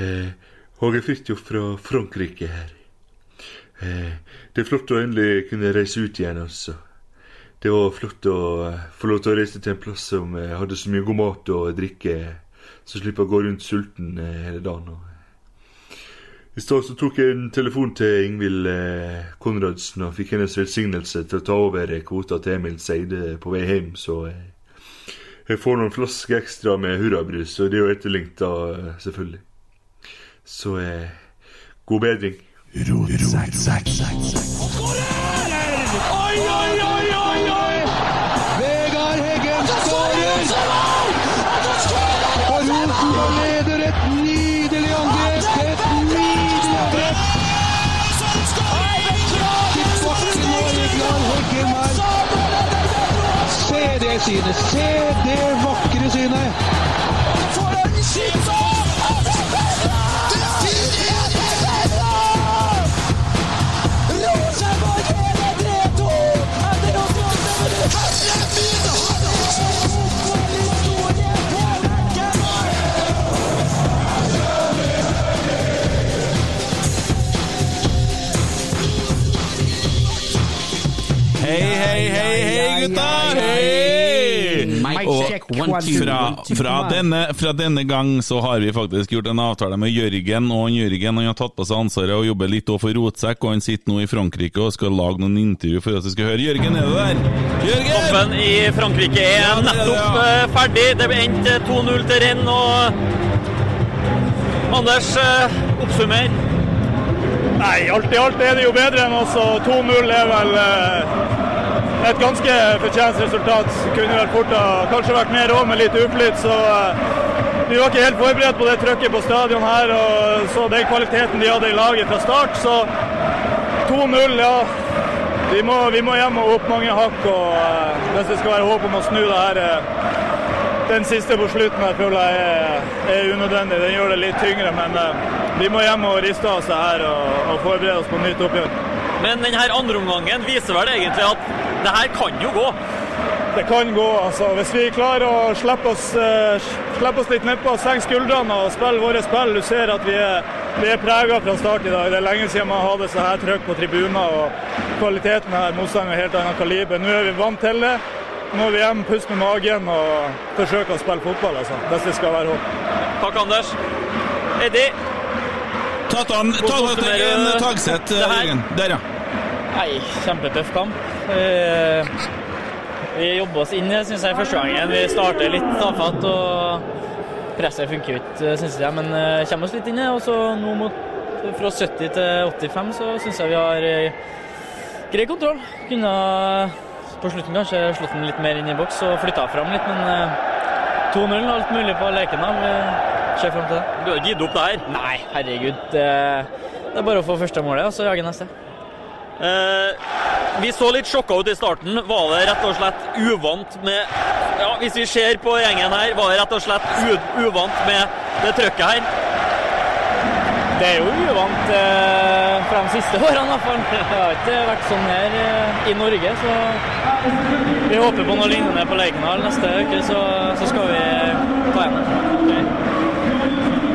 Eh, fikk jo fra Frankrike her. Eh, det er flott å endelig kunne reise ut igjen, også. Det var flott å eh, få lov til å reise til en plass som hadde så mye god mat og drikke, så slipper å gå rundt sulten hele dagen. I stad tok jeg en telefon til Ingvild Konradsen og fikk hennes velsignelse til å ta over kvota til Emil Seide på vei hjem, så jeg får noen flasker ekstra med hurrabrus, og det er jo etterlengta, selvfølgelig. Så eh, god bedring. Oi, oi, oi, oi, oi! Vegard Heggen skårer! Og Rosenborg leder et nydelig angrep! Et nydelig angrep! Til bakken Vegard Heggen her. Se det synet! Se det vakre synet! Hei, hei, hei, hei, gutta! Hei! Og fra, fra, denne, fra denne gang så har vi faktisk gjort en avtale med Jørgen, og han Jørgen han har tatt på seg ansvaret og jobber litt for Rotsekk, og han sitter nå i Frankrike og skal lage noen intervju for at vi skal høre. Jørgen, er du der? Jørgen! Toppen i Frankrike er nettopp eh, ferdig. Det ble endt eh, 2-0 til renn. Og Anders, eh, oppsummer. Nei, alt i alt er det jo bedre enn altså 2-0 er vel eh, et ganske fortjent resultat. Kunne vært fort og kanskje vært mer òg, med litt uflyt. Så eh, vi var ikke helt forberedt på det trøkket på stadion her, og så den kvaliteten de hadde i laget fra start. Så 2-0, ja. Vi må, vi må hjem og opp mange hakk. og eh, Hvis det skal være håp om å snu det her eh, den siste på slutten her føler jeg er, er unødvendig. Den gjør det litt tyngre, men uh, vi må hjem og riste av seg her og, og forberede oss på nytt oppgjør. Men denne andre omgangen viser vel egentlig at det her kan jo gå. Det kan gå, altså. Hvis vi klarer å slippe oss, eh, slippe oss litt nedpå, senke skuldrene og spille våre spill. Du ser at vi er, vi er prega fra start i dag. Det er lenge siden man hadde så her trøkk på tribuner. og Kvaliteten her, motstanderen er helt annen kaliber. Nå er vi vant til det. Nå er vi hjemme, puste med magen og forsøke å spille fotball. altså. Hvis det skal være håp. Takk, Anders. Eddie, Tatt an, ta deg oppsummerer en du tagsett, det her? Jørgen. Der, ja. Nei, kjempetøff kamp. Eh, Vi jobber oss inn i det, syns jeg, første gangen. Vi starter litt tafatt, og presset funker jo ikke, syns jeg. Men eh, kommer oss litt inn i det. Og så nå mot, fra 70 til 85 så syns jeg vi har eh, grei kontroll. Kunne på slutten kanskje slått den litt mer inn i boks og flytta fram litt, men eh, 2-0 og alt mulig på Lerkendal. Ser fram til det. du har gitt opp det her. Nei, herregud. Det, det er bare å få første målet, og så jage neste. Eh, vi så litt sjokka ut i starten. Var det rett og slett uvant med Ja, Hvis vi ser på gjengen her, var det rett og slett uvant med det trøkket her? Det er jo uvant eh, fra de siste årene, i hvert fall. Det har ikke vært sånn her eh, i Norge, så vi håper på noe lignende på Lerkendal neste uke, så, så skal vi ta igjen det.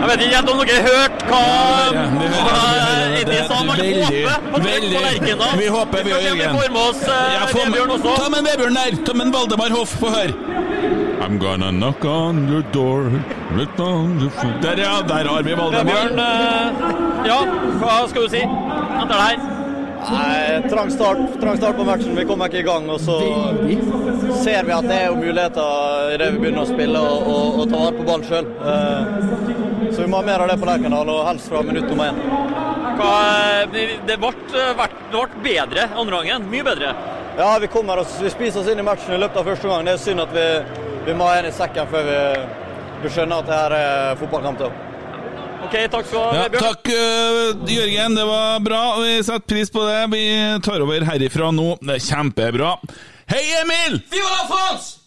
Jeg vet ikke helt om dere hørte hva, vi hører hva det. Eddie sa. Man håper på. Lerkendal. Vi håper, vi Jørgen. vi får med oss eh, Vebjørn også. Ta med Vebjørn der! Ta med Valdemar Hoff, få høre. I'm gonna knock on your door let on the foot. Der, ja. Der har vi Valdemar. Eh, ja, hva skal du si etter det her? Nei, trang start, trang start på matchen. Vi kommer ikke i gang. Og så ser vi at det er jo muligheter idet vi begynner å spille og, og, og ta vare på ballen sjøl. Så vi må ha mer av det på Lerkendal, og helst fra minutt nummer én. Det ble, ble bedre andre gangen. Mye bedre. Ja, vi kommer oss, vi spiser oss inn i matchen i løpet av første gang. Det er synd at vi, vi må ha en i sekken før vi, vi skjønner at det her er fotballkamp. OK, takk skal du ha, Ja, takk, øh, Jørgen. Det var bra. Vi setter pris på det. Vi tar over herifra nå. Det er kjempebra. Hei, Emil! Viva la France!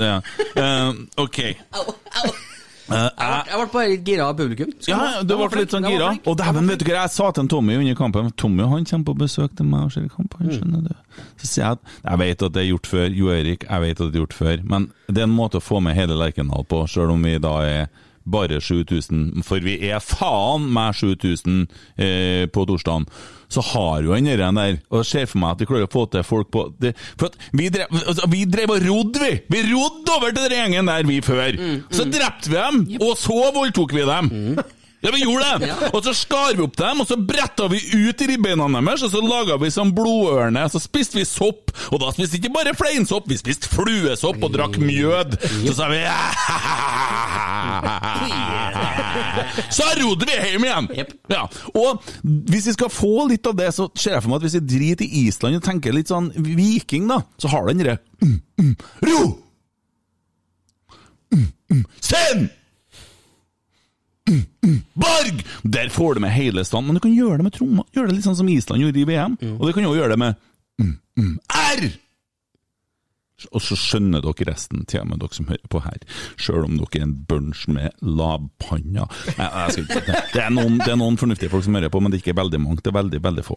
Ja. Uh, OK. Au, jeg Jeg ble bare litt gira av publikum. Skal Ja, du var ble litt sånn gira. Og dæven, vet du hva jeg sa til Tommy under kampen? Tommy han kommer på besøk til meg og ser kamp, han skjønner du. Så sier jeg at jeg vet at det er gjort før, Jo Erik, jeg vet at det er gjort før, men det er en måte å få med hele Lerkendal på, sjøl om vi da er bare 7000, for vi er faen meg 7000 eh, på torsdagen, så har jo han den der, og ser for meg at vi klarer å få til folk på det, For at vi drev, altså, vi drev og rodde, vi! Vi rodde over til den gjengen der, vi, før. Så drepte vi dem, og så voldtok vi dem! Ja, vi gjorde det! Og så skar vi opp dem, og så bretta vi ut ribbeina deres, og så laga vi sånn blodørne, så spiste vi sopp. Og da spiste vi ikke bare fleinsopp, vi spiste fluesopp og drakk mjød. Så sa vi Så rodde vi hjem igjen! Ja. Og hvis vi skal få litt av det, så ser jeg for meg at hvis vi driter i Island og tenker litt sånn viking, da, så har den derre mm, mm, Ro! Mm, mm, Send! Borg! Der får du med hele stand, men du kan gjøre det med tromma. Gjøre det litt sånn som Island gjorde i VM. Og du kan jo gjøre det med mm, mm, R! Og så skjønner dere resten, til og med dere som hører på her, sjøl om dere er en bunch med lavpanna. Det er, noen, det er noen fornuftige folk som hører på, men det er ikke veldig mange. Det er veldig, veldig få.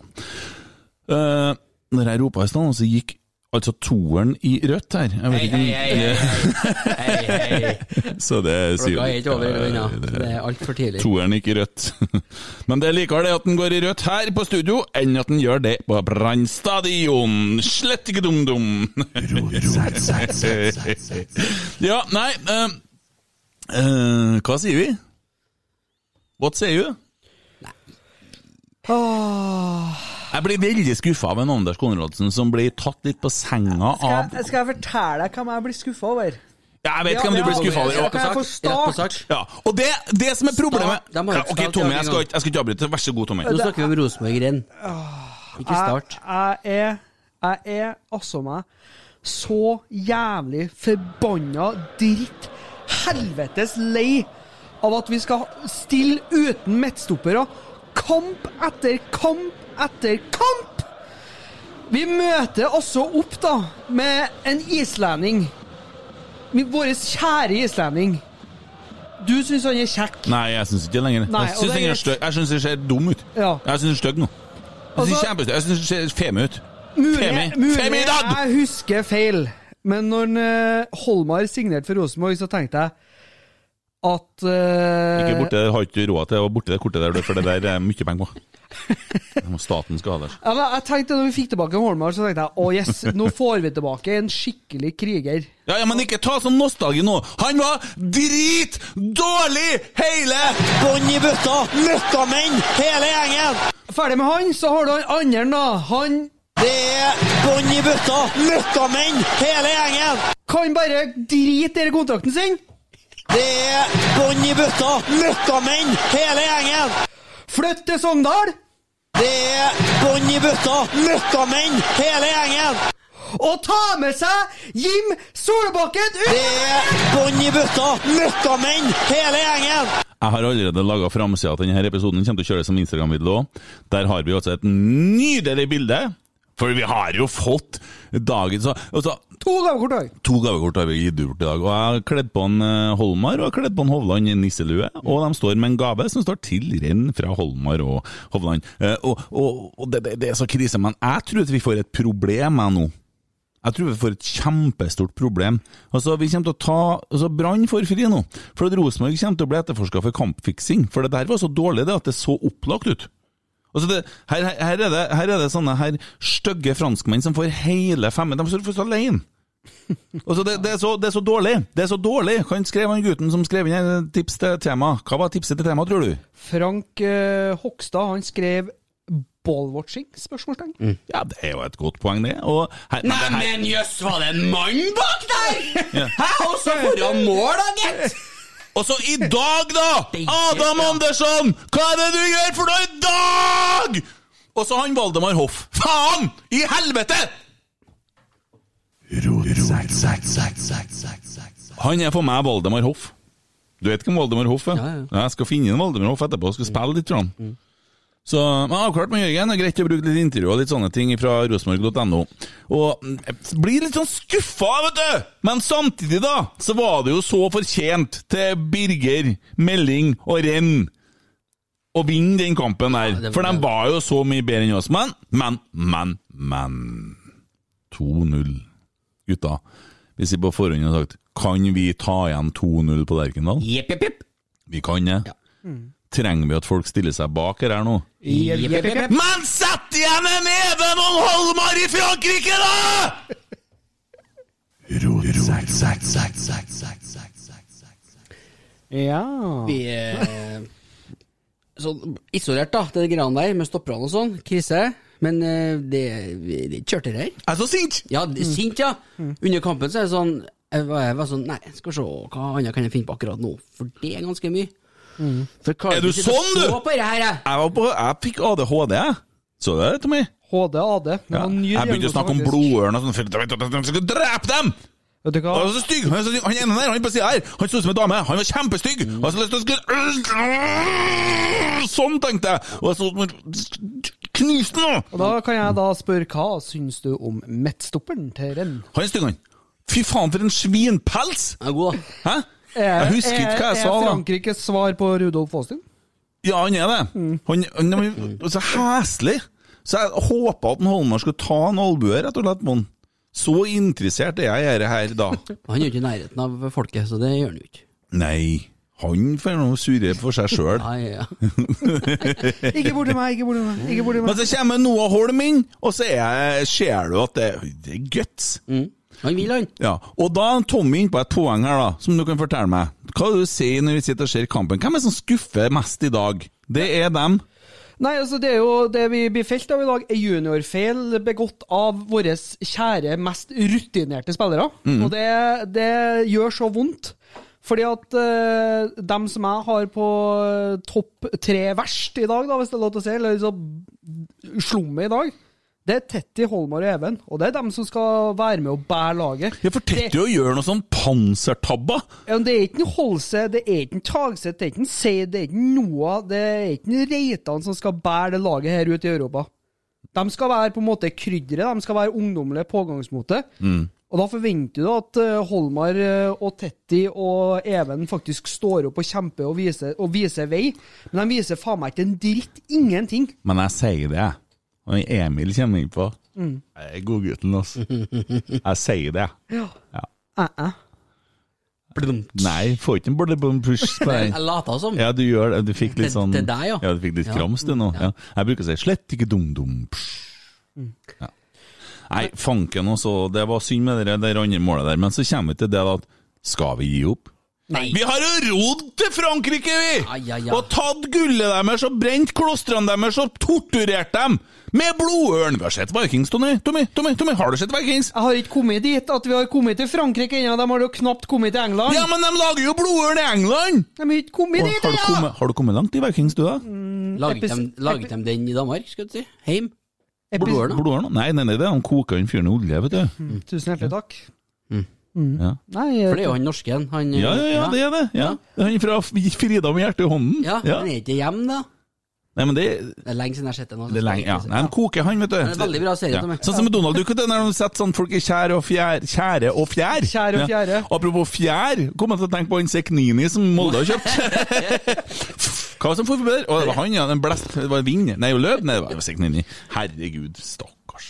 Uh, når jeg ropa i stad, så gikk altså toeren i rødt her. Jeg vet Hei, hei, hei, hei, hei. Så det sier Klokka er ikke over ennå. det- Det er altfor tidlig. Toeren gikk i rødt. Men det er likevel det at den går i rødt her på studio, enn at den gjør det på Brann stadion. Slett ikke dum-dum. ja, nei uh, uh, Hva sier vi? What say you? Jeg blir veldig skuffa av en Anders Konradsen som blir tatt litt på senga Skal av jeg, skal jeg fortelle deg hva jeg blir skuffa over? Ja, Jeg vet ikke om du blir skuffa over Ja, kan jeg få Rett på start? sak. ja, Og det, det som er problemet ja, Ok, Tommy, jeg skal, jeg skal ikke avbryte. Vær så god, Tommy. Nå snakker vi om Rosenborg-renn. Ikke start. Jeg, jeg, er, jeg er altså meg så jævlig forbanna dritt helvetes lei av at vi skal stille uten midtstoppere. Kamp etter kamp etter kamp! Vi møter også opp da med en islending. Vår kjære islending. Du syns han er kjekk? Nei, jeg syns ikke det lenger. Nei, jeg syns det er Jeg syns ser dum ut. Ja. Jeg syns han er stygg nå. Jeg Altså- syns den ser femi ut. Mulig, mulig jeg husker feil, men når eh, Holmar signerte for Rosenborg, så tenkte jeg at uh, Ikke borte der, har ikke råd til å borte det kortet der, for det der er mye penger. Staten skal ha det. ja, men jeg tenkte Når vi fikk tilbake Holmar, så tenkte jeg å yes, nå får vi tilbake en skikkelig kriger. Ja, ja, Men ikke ta sånn nostalgi nå! Han var drit dårlig hele Bånn i bøtta! Møkkamenn, hele gjengen! Ferdig med han, så har du han andre, da. Han Det er bånn i bøtta! Møkkamenn, hele gjengen! kan bare drite i kontrakten sin. Det er bånn i bøtta! Møkkamenn, hele gjengen! Flytt til Sogndal. Det er bånn i bøtta! Møkkamenn, hele gjengen! Og ta med seg Jim Solbakken ut! Det er bånn i bøtta! Møkkamenn, hele gjengen! Jeg har allerede laga framsida til denne episoden. Kommer til å kjøre det som Instagram-video òg. Der har vi altså et nydelig bilde. For vi har jo fått dagens altså, To gavekort har. To gavekort har vi gitt bort i dag. Og Jeg har kledd på en eh, Holmar og jeg har kledd på en Hovland i nisselue. Og de står med en gave som står 'til renn fra Holmar og Hovland'. Eh, og og, og det, det, det er så krise, men jeg tror at vi får et problem her nå. Jeg tror vi får et kjempestort problem. Altså, vi kommer til å ta altså, Brann får fri nå. For at Rosenborg kommer til å bli etterforska for kampfiksing. For det der var så dårlig det at det så opplagt ut. Altså det, her, her, er det, her er det sånne her stygge franskmenn som får hele femmen. De står først alene. Altså det, det, er så, det er så dårlig. Det er så dårlig. Han skrev han gutten som skrev inn et tips til tema. Hva var tipset til tema, tror du? Frank eh, Hogstad han skrev ballwatching? spørsmålstegn. Ja, det er jo et godt poeng, det. Og her, men det her, men jøss, var det en mann bak der?! Ja. Hæ, og så foran mål, da, gitt! Og så i dag, da! Adam Andersson! Hva er det du gjør for noe i dag?! Og så han Valdemar Hoff. Faen! I helvete! Han er for meg Valdemar Hoff. Du vet hvem Valdemar Hoff er? Ja, ja. Jeg skal finne en Valdemar Hoff etterpå og skal spille litt. Tror han. Så men avklart med Jørgen. Det er greit å bruke litt intervju og litt sånne ting fra rosenborg.no. Og mm, jeg blir litt sånn skuffa, vet du! Men samtidig, da, så var det jo så fortjent til Birger, Melding og Renn å vinne den kampen der. Ja, For de var jo så mye bedre enn oss. Men, men, men, men 2-0. Gutta, hvis vi på forhånd har sagt Kan vi ta igjen 2-0 på Lerkendal? Jepp, jepp, jepp. Vi kan det. Trenger vi at folk stiller seg bak her, her nå? Jepp, jepp, jepp. Men sett igjen en Even og Holmar i Frankrike, da! Ja. Vi er sånn isolert, da, det greiene der med stopperne og sånn. Krise. Men eh, det, det kjørte det her. Jeg er så sint! Ja, sint, ja. Under kampen så er det sånn Jeg var, jeg var sånn Nei, skal se hva annet kan jeg finne på akkurat nå, for det er ganske mye. For jeg Er du sånn, du? på det her, jeg. Jeg, var på, jeg fikk ADHD, jeg. Så det, Tommy? HD, AD. Ja. Jeg begynte å snakke om blodørn og sånn, for jeg jeg skal drepe dem! Vet du hva? Han er så stygg! Han er så stygg. Han ene der, han på sida her, han så ut som en dame. Han var kjempestygg! Skulle Sånn tenkte jeg! Og så ut som Knus den! Og da kan jeg da spørre hva syns du om midtstopperen til Renn? Han er. Fy faen, for en svinpels! Jeg er god, da. Hæ? Jeg husker ikke hva jeg sa, Er. Frankrikes svar på Rudolf Aastin? Ja, han er det. Han, han er så heslig. Så jeg håpa at Holmar skulle ta en albue, rett og slett. Mon. Så interessert er jeg i dette her da. Han er jo ikke i nærheten av folket, så det gjør han jo ikke. Nei, han får nå surre for seg sjøl. Ja. Ikke borti meg, ikke borti meg. ikke borti Men meg. så kommer Noah Holm inn, og så er ser du at det, det er guts. Mm. Han vil, han. Ja, og da er Tommy inne på et poeng her, da, som du kan fortelle meg. Hva er det du sier når vi sitter og ser kampen? Hvem er det som skuffer mest i dag? Det er dem. Nei, altså Det er jo det vi blir felt av i dag, er juniorfeil begått av våre kjære, mest rutinerte spillere. Og det, det gjør så vondt. Fordi at uh, dem som jeg har på eh, topp tre verst i dag, da, hvis det er lov til å si, eller liksom slummet i dag, det er Tetty, Holmar og Even. Og det er dem som skal være med og bære laget. Ja, For Tetty å gjøre noe sånn pansertabba! Ja, men det er ikke en Holse, det er ikke en Tagseth, det er ikke en Seid, det er ikke Noah, det er ikke en Reitan som skal bære det laget her ut i Europa. De skal være på en måte krydderet, de skal være ungdommelig pågangsmote. Og da forventer du at eh, Holmar eh, og Tetti og Even faktisk står opp og kjemper og viser, og viser vei, men de viser faen meg ikke en dritt. Ingenting. Men jeg sier det, jeg. Og Emil kommer innpå. Mm. Jeg er godgutten, altså. Jeg sier det. Ja. Ja. Uh -uh. Nei, får ikke en blubblum-push på Jeg later lata som. Ja, du gjør det. Du fikk litt sånn til deg, ja. Ja, du fikk litt Ja. krams, du nå. Ja. Ja. Jeg bruker å si 'slett ikke dum-dum'. Ja. Nei, fanken også. Det var synd med det der andre målet der, men så kommer vi til det at skal vi gi opp? Nei. Vi har jo rodd til Frankrike, vi! Ai, ai, ai. Og tatt gullet deres og brent klostrene deres og torturert dem! Med blodørn! Vi har sett Vikings, Tommy. Tommy, Tommy, Tommy, har du sett Vikings? Jeg har ikke kommet dit at vi har kommet til Frankrike ennå. De har jo knapt kommet til England. Ja, men de lager jo blodørn i England! De har ikke kommet dit har, du kommet, har du kommet langt i Vikings, du, da? Laget de, laget de den i Danmark, skal du si? Heim? Da? Nei, nei, nei, det er han koker inn fyren i olje, vet du. Tusen hjertelig takk. Ja. Nei, For det er jo han norsken. Han, Ja, ja, ja, det er det. Ja. Han fra Frida med hjertet i hånden. Ja, Han er ikke hjemme, da. Nei, men det, Det er lenge siden jeg har sett det nå. det er lenge, ja. Nei, han koker han, vet du. Det er en veldig bra serie, Tommy. Sånn som med Donald Duck, når de setter sånn folk i kjære og fjær, kjære og fjær. Kjære og fjære. Ja. Apropos fjær, kom jeg til å tenke på han Seknini som Molde har kjøpt. Hva som for forbi Og Å, det var han, ja. Den blest, det var vind. Nei, løp. Nei, det var Seknini. Herregud, stakkars.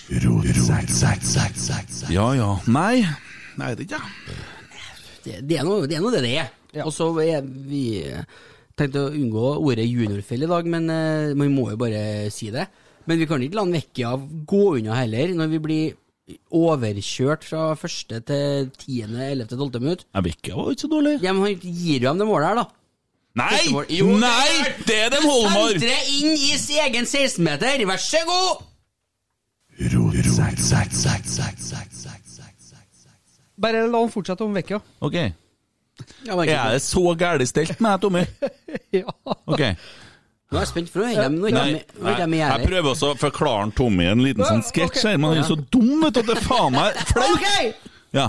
Ja, ja. Nei. Nei, det er ikke. Det, det, er noe, det er det det er. Og så er vi tenkte å unngå ordet juniorfelle i dag, men uh, man må jo bare si det. Men vi kan ikke la Vecchia gå unna heller, når vi blir overkjørt fra første til tiende, ellevte, tolvte minutt. Ikke, var ikke så dårlig. Ja, men han gir jo dem det målet her, da. Nei! Jo, Nei! Det er den Holmar! Sentre inn i sin egen 16-meter, vær så god! Bare la han fortsette om vekka. Ok. Ja, men, Er det så gærent stelt med deg, Tommy? Ja. Ok. Nå er jeg spent, for nå er de er er i jeg prøver også å forklare Tommy en liten sånn sketsj her, men han er så dum vet du, at det er faen meg flaut. OK! Ja.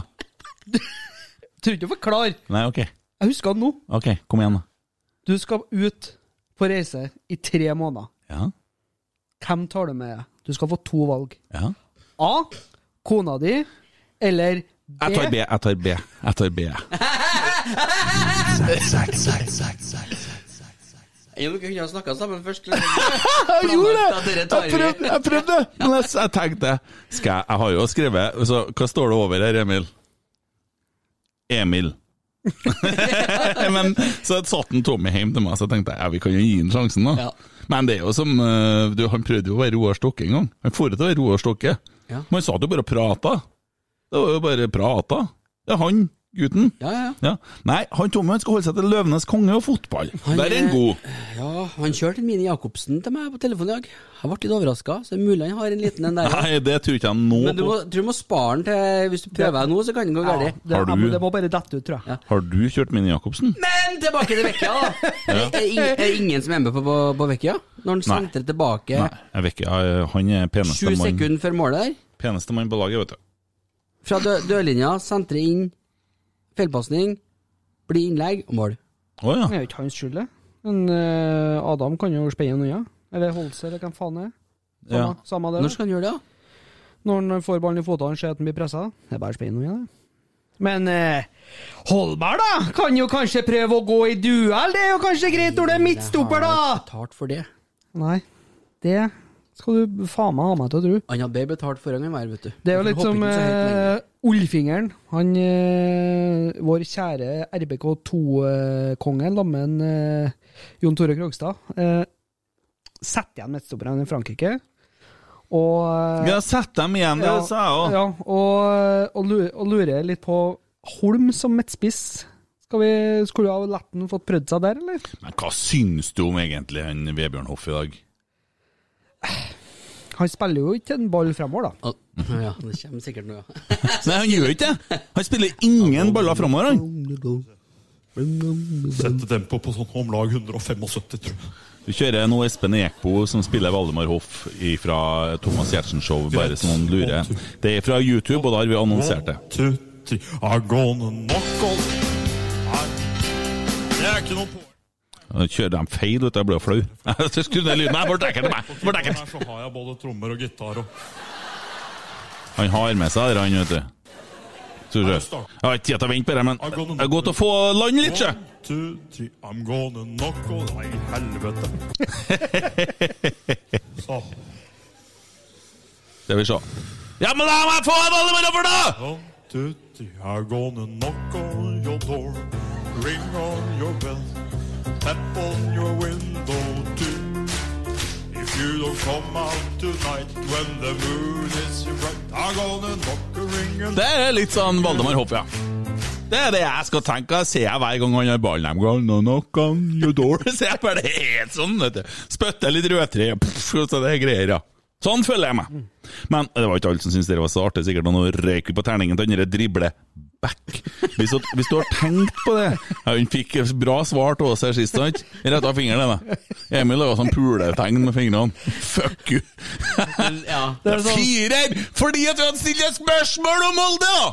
Trenger ikke å forklare. Nei, ok. Jeg husker nå. Ok, kom igjen, da. Du skal ut på reise i tre måneder. Ja. Hvem tar du med? Du skal få to valg. ja. A. Kona di. Eller B. Jeg tar B. Jeg tar B. Jeg tar B. Jo, vi kunne ha snakka sammen først. Jeg gjorde det! Jeg prøvde, jeg prøvde. Men jeg, jeg tenkte skal jeg, jeg har jo skrevet så, Hva står det over her, Emil? Emil. Men så satt en Tommy hjem til meg, så tenkte jeg ja, vi kan jo gi ham sjansen, da. Ja. Men det er jo som eh, du, Han prøvde jo å være Roar Stokke en gang. Han får til å være Roar Stokke. Ja. Man satt jo bare og prata. Det var jo bare prata. Det er han, gutten. Ja, ja, ja. Ja. Nei, han Tommy han skal holde seg til Løvenes konge og fotball. Han, Der er han god. Ja, han kjørte en Mini Jacobsen til meg på telefonen i dag. Jeg ble litt overraska, så det er mulig han har en liten en der. ja. Nei, det tror ikke jeg nå Men du må, tror du må spare den til Hvis du prøver deg nå, så kan den gå Ja, galt. det, Har du- det må bare dette ut, tror jeg. Ja. Har du kjørt Mini Jacobsen? Men tilbake til Vecchia, da! Er, er, er det ingen som er med på, på, på Vecchia? Når han sentrer tilbake Nei. Jeg- Han er peneste mann sju sekunder før målet der, peneste mann på laget, vet du. fra dø dørlinja, sentrer inn, feilpasning, blir innlegg og mål. Oh, ja. Det er jo ikke hans skyld, det. Men uh, Adam kan jo spenne unna. Eller holde seg, eller hvem faen det er. Samme, ja. samme det. Når skal han gjøre det, da? Når han får ballen i fotene, ser at han blir pressa. Det er bare å spenne unna, det. Men eh, Holberg, da? Kan jo kanskje prøve å gå i duell? Det er jo kanskje greit når det er midtstopper, Jeg har da? betalt for det. Nei, det skal du faen meg ha meg til å tro. Han hadde bedre betalt for enn han hver, vet du. Det er jo litt som eh, Ullfingeren. Han, eh, vår kjære RBK2-kongen, lammen eh, Jon Tore Krogstad, eh, setter igjen midtstopperne i Frankrike. Og eh, Ja, sett dem igjen, det sa jeg òg. ja, og, og, lurer, og lurer litt på Holm som midtspiss. Skal vi, skulle du ha latt han fått prøvd seg der, eller? Men hva syns du om egentlig han Vebjørn Hoff i dag? Han spiller jo ikke en ball fremover, da. Å, Ja, det kommer sikkert noe. Nei, han gjør ikke det! Han spiller ingen baller framover, han. Sette tempo på sånn om lag 175, tror jeg. Du kjører nå Espen Ekbo som spiller Valdemar Hoff fra Thomas Giertsen Show, bare så noen lurer. Det er fra YouTube, og da har vi annonsert det. I'm gonna knock on det er ikke noe på kjører de feil, vet du, jeg blir flau. Jeg Skru ned lyden. Nei, Vårt ekkelt så har jeg både trommer og gitar og Han har med seg det, han, vet du. Jeg har ikke tid til å vente på det, men det er godt å få land litt, sjø. I'm gonna knock on Nei, helvete. Så. Skal vi se. Ja, men la meg få en Valdemar for da! One, two, three, I'm gonna knock on your door. Ring on your bell. Tap on your window you don't come out tonight when the moon is bright, I'm gonna knock a ring and Det er litt sånn Valdemar Hoff, ja. Det er det jeg skal tenke. Ser jeg hver gang han har ballen. I'm gonna knock on your door. Så jeg bare helt sånn, vet du. Spytter litt rødtre, så det er greier, ja. Sånn føler jeg meg. Men det var ikke alle som syntes det var så artig. Sikkert noen røyk på terningen til den drible back. Hvis, du- hvis du har tenkt på det ja, Hun fikk bra svar til oss her sist, sant? Rett av fingeren, da. Emil laga sånn puletegn med fingrene. Fuck you. Ja. Det er firer fordi at han hadde stilt et spørsmål om Molde, da!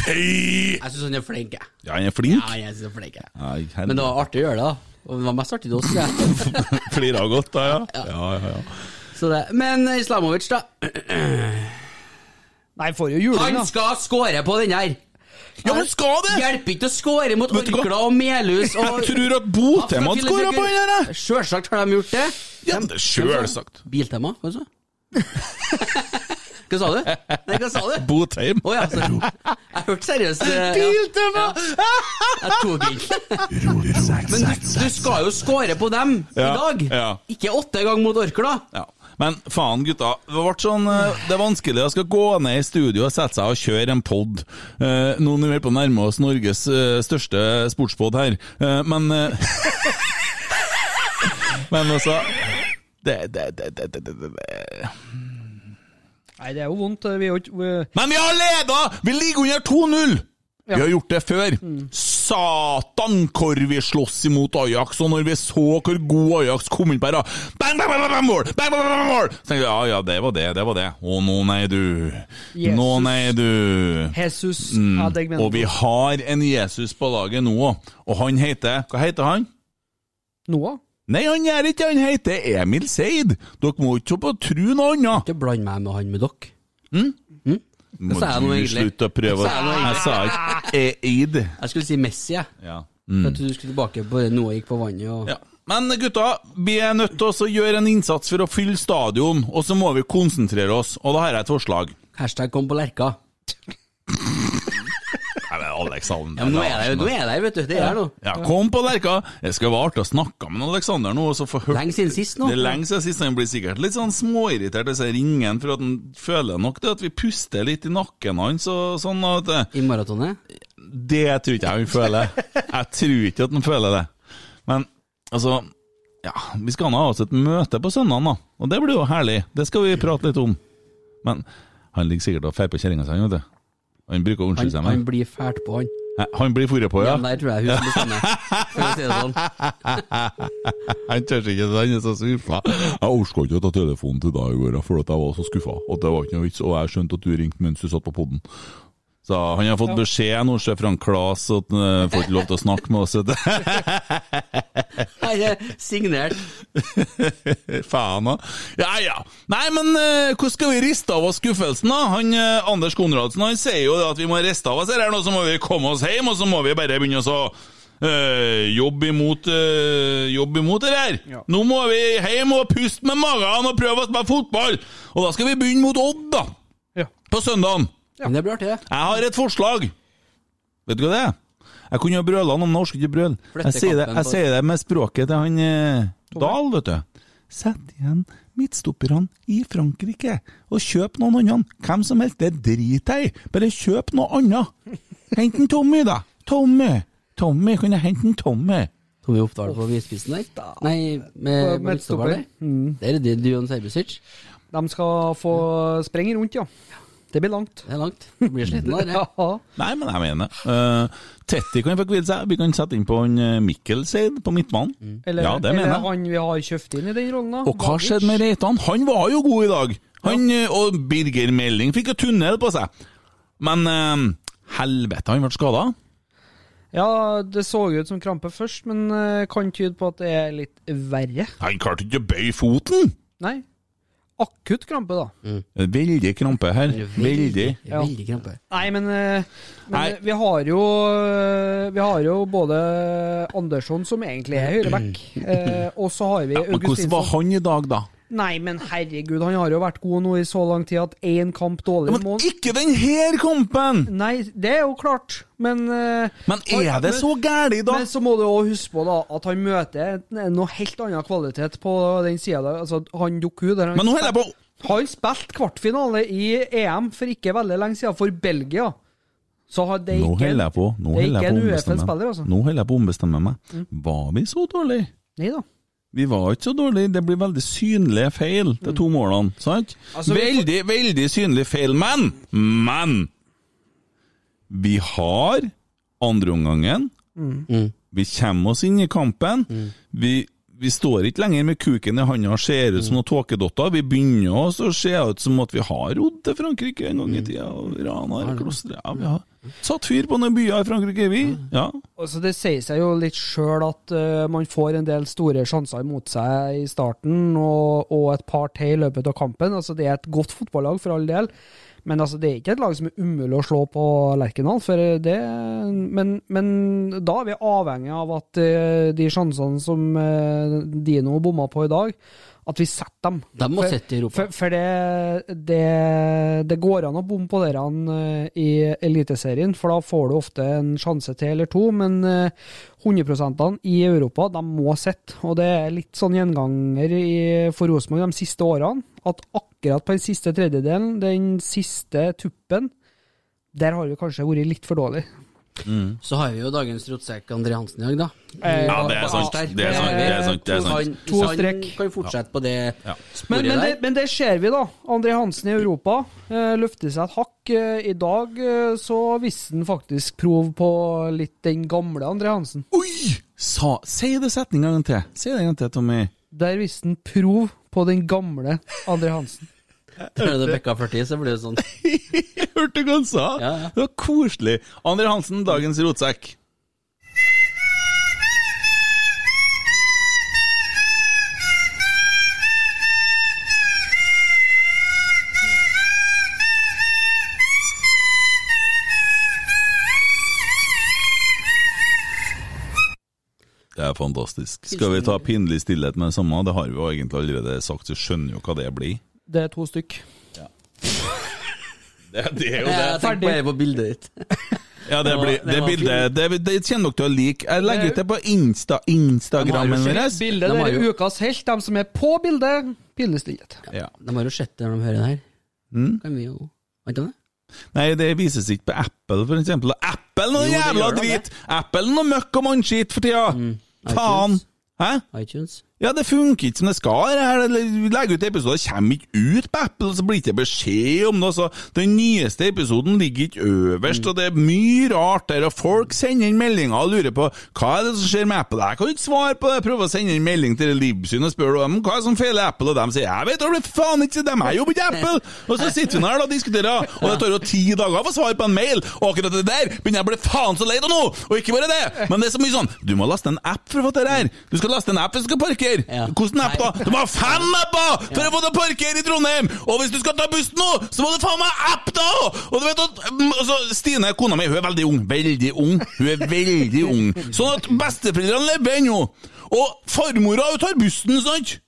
Fy! Jeg syns han er flink, jeg. Ja, han er flink. Ja, jeg synes han er flink, jeg. Men det var artig å gjøre det, da. Og det var mest artig til oss, tror. Flira godt, da, ja. Ja, ja, ja. Så det. Men Islamovic, da. Nei, får jo juling, Han skal skåre på den her! Ja, men skal det! Hjelper ikke å score mot? Orkla og Melhus og Jeg tror at Botheim hadde skåra på den der! Sjølsagt har de gjort det. Ja, det sjølsagt. Biltema, hva sa du? Hva sa du? Nei, hva sa du? Botheim. Å ja, så, jeg hørte seriøst eh, ja. Biltema! Jeg tok ikke. Men du, du skal jo score på dem i dag. Ikke åtte ganger mot Orkla. Ja. Men faen, gutta. Det ble sånn eh, Det er vanskelig å skal gå ned i studio og sette seg og kjøre en pod. Eh, nå når vi er på å nærme oss Norges eh, største sportspod her. Eh, men eh, Men altså det, det, det, det, det. Nei, det er jo vondt. Vi er jo ikke Men vi har leda! Vi ligger under 2-0! Vi har gjort det før. Satan, hvor vi slåss imot Ajax, og når vi så hvor god Ajax kom inn på her, da bang, bang, bang, bang, mål! Bang, bang, bang, mål! Så tenkte jeg, ja, ja, det var det, det var det. Å, nå nei, du. Jesus. Nå nei, du. Jesus Mm. Adegmento. Og vi har en Jesus på laget nå òg, og han heter Hva heter han? Noah? Nei, han gjør ikke Han heter Emil Seid. Dere må ikke på tro noe annet. Ikke bland meg med han med dere. Må du slutte å prøve å Sa jeg sa ikke Eid. Jeg skulle si Messi, jeg. Ja. For at du skulle tilbake på det noe gikk på vannet og Ja. Men gutta, vi er nødt til å gjøre en innsats for å fylle stadion, og så må vi konsentrere oss, og da har jeg et forslag. Hashtag kom på Lerka. Alexander Ja, men nå er jeg der, nå er vet du. Det er noe. Ja, kom på Lerka! Det skal være artig å snakke med Alexander nå. så få hørt- Lenge siden sist nå. Det er lenge siden sist. Han blir sikkert litt sånn småirritert hvis jeg ringer han, for at han føler nok det at vi puster litt i nakken hans og sånn. At, I maratonet? det tror ikke jeg han føler. Jeg tror ikke at han føler det. Men altså Ja, vi skal ha oss et møte på søndag, da. Og det blir jo herlig. Det skal vi prate litt om. Men han ligger sikkert og feier på kjerringa si, vet du. Han bruker å unnskylde seg han blir fælt på, han. Han blir forret på, Ja, ja. det der tror jeg hun bestemmer. For å si det sånn. Han tør ikke, han er så skuffa. Jeg orka ikke å ta telefonen til deg i går, for jeg var så skuffa. Og det var ikke noe vits, og jeg skjønte at du ringte mens du satt på poden. Så han har fått beskjed nå, sjef Frank Klas, at han eh, får ikke lov til å snakke med oss. Han er signert. Faen, da. Ja ja. Nei, men eh, hvordan skal vi riste av oss skuffelsen, da? Han, eh, Anders Konradsen han sier jo at vi må riste av oss dette, her nå så må vi komme oss hjem, og så må vi bare begynne å øh, jobbe imot øh, Jobb imot det her. Nå må vi hjem og puste med magen og prøve å spille fotball! Og da skal vi begynne mot Odd, da. Ja. På søndagen. Men det blir artig, det. Jeg har et forslag. Vet du hva det er? Jeg kunne ha brøla han, men jeg orker ikke. Jeg sier det, jeg sier det med språket til han eh, Dahl, vet du. Sett igjen midtstopperne i Frankrike, og kjøp noen andre. Hvem som helst, det driter jeg i. Bare kjøp noe annet. Hent en Tommy, da. Tommy. Tommy, kunne jeg hente en Tommy? Tommy Oppdal på midtspissen der? Nei, med På midtstopper der? Mm. Det er det Dion Serbisic. De skal få sprenge rundt, ja. Det blir langt. Det er langt. Du blir sliten av det. Ja. Nei, men jeg mener uh, Tetti kan få hvile seg. Vi kan sette inn på en uh, Mikkel Seid på midtbanen. Eller, ja, det eller mener jeg. han vi har kjøpt inn i den rollen, da. Og hva skjedde med Reitan? Han var jo god i dag! Han, ja. Og Birger Melding fikk jo tunnel på seg. Men uh, helvete, han ble skada. Ja, det så ut som krampe først, men eh, kan tyde på at det er litt verre. Han klarte ikke å bøye foten! Nei. Akutt krampe, da. Veldig krampe her. Veldig. Ja. Veldig krampe. Nei, men, eh, men Nei. eh, vi har jo eh, Vi har jo både Andersson, som egentlig er høyreback, eh, og så har vi Ja, men hvordan var han i dag, da? Nei, men herregud, han har jo vært god nå i så lang tid at én kamp dårlig Men ikke den her kampen! Nei, det er jo klart, men uh, Men er det så gærent, da? Men så må du òg huske på da at han møter noe helt annen kvalitet på den sida. Altså, han Doku der han Men nå holder jeg på Han spilte kvartfinale i EM for ikke veldig lenge siden, for Belgia. Så har det Nå ikke holder jeg på Nå er holder jeg på å ombestemme meg. altså. Nå holder jeg på å ombestemme meg. Var vi så dårlige? Nei da. Vi var ikke så dårlige. Det blir veldig synlige feil, de to målene. sant? Altså, veldig, veldig synlig feil. Men, men Vi har andreomgangen. Mm. Vi kommer oss inn i kampen. Vi, vi står ikke lenger med kuken i handa og ser ut som noen tåkedotter. Vi begynner oss å se ut som at vi har rodd til Frankrike en gang i tida. og Ranar, klostre ja, Vi har satt fyr på noen byer i Frankrike, vi. Ja. Altså, det sier seg jo litt sjøl at uh, man får en del store sjanser imot seg i starten, og, og et par til i løpet av kampen. Altså, det er et godt fotballag, for all del. Men altså, det er ikke et lag som er umulig å slå på Lerkendal. Men, men da er vi avhengig av at eh, de sjansene som eh, Dino bomma på i dag, at vi setter dem. De må For- sette i Europa. For, for det, det, det går an å bomme på dere i Eliteserien, for da får du ofte en sjanse til eller to. Men eh, 100 i Europa, de må sitte. Og det er litt sånn gjenganger i, for Rosenborg de siste årene. At akkurat på den siste tredjedelen, den siste tuppen, der har vi kanskje vært litt for dårlige. Så har vi jo dagens rotsekk André Hansen i dag, da. Eh, Ja, det er sant. Det er sant. Det er sant. Det er sant. To strekk. strek. kan fortsette på det Ja. sporet Men, men, det, men det ser vi, da. André Hansen i Europa eh, løfter seg et hakk. Eh, I dag eh, så viste han faktisk prov på litt den gamle André Hansen. Oi! Sa, si det setninga en gang til. Si det en gang til, Tommy. Der viste han prov på den gamle André Hansen. Når det bekka 40, så blir det sånn. Jeg hørte hva han sa! Ja, ja. Det var koselig. Andre Hansen, dagens rotsekk. Det er fantastisk. Skal vi ta pinlig stillhet med det samme? Det har vi jo egentlig allerede sagt, så skjønner jo hva det blir. Det er to stykk. Det, det er jo Jeg tenker bare på bildet ditt. Ja, det, blir, det bildet det, det kommer dere til å like. Jeg legger ut det på Insta, Instagrammen De har jo vår. Bildet De der er jo- ukas helt. De som er på bildet, pillestillhet. Ja. De har jo sett det når de hører det her. Mm. Kan vi jo Vet du det? Nei, det vises ikke på Apple, for eksempel. Apple noe Jo, jævla drit! Apple noe møkk og mannskitt for tida! Faen! iTunes. Hæ? iTunes. Ja, det funker ikke som det skal. her. Legger ut episoder, kommer ikke ut på Apple, så blir det ikke beskjed om det. Så den nyeste episoden ligger ikke øverst, og det er mye rart der. Og folk sender inn meldinger og lurer på hva er det som skjer med Apple. Jeg kan ikke svare på det. Prøver å sende inn melding til Libsyn og spørre dem hva som feiler Apple, og de sier jeg vet blir faen ikke de er jo ikke Apple. Og så sitter vi her da og diskuterer, og det tar jo ti dager å få svar på en mail, og akkurat det der begynner jeg å bli faen så lei av nå! Og ikke bare det, men det er så mye sånn Du må laste en app for å få det her. Du skal laste en app hvis du skal parkere. Ja. Hvordan app da? Du må ha fem apper for å få deg parkere i Trondheim! Og hvis du skal ta bussen nå, så må du faen meg app da! Og du vet at mm, altså, Stine, kona mi, hun er veldig ung. Veldig ung. Hun er veldig ung. Sånn at besteforeldrene lever ennå. Og farmora hun tar bussen, sant?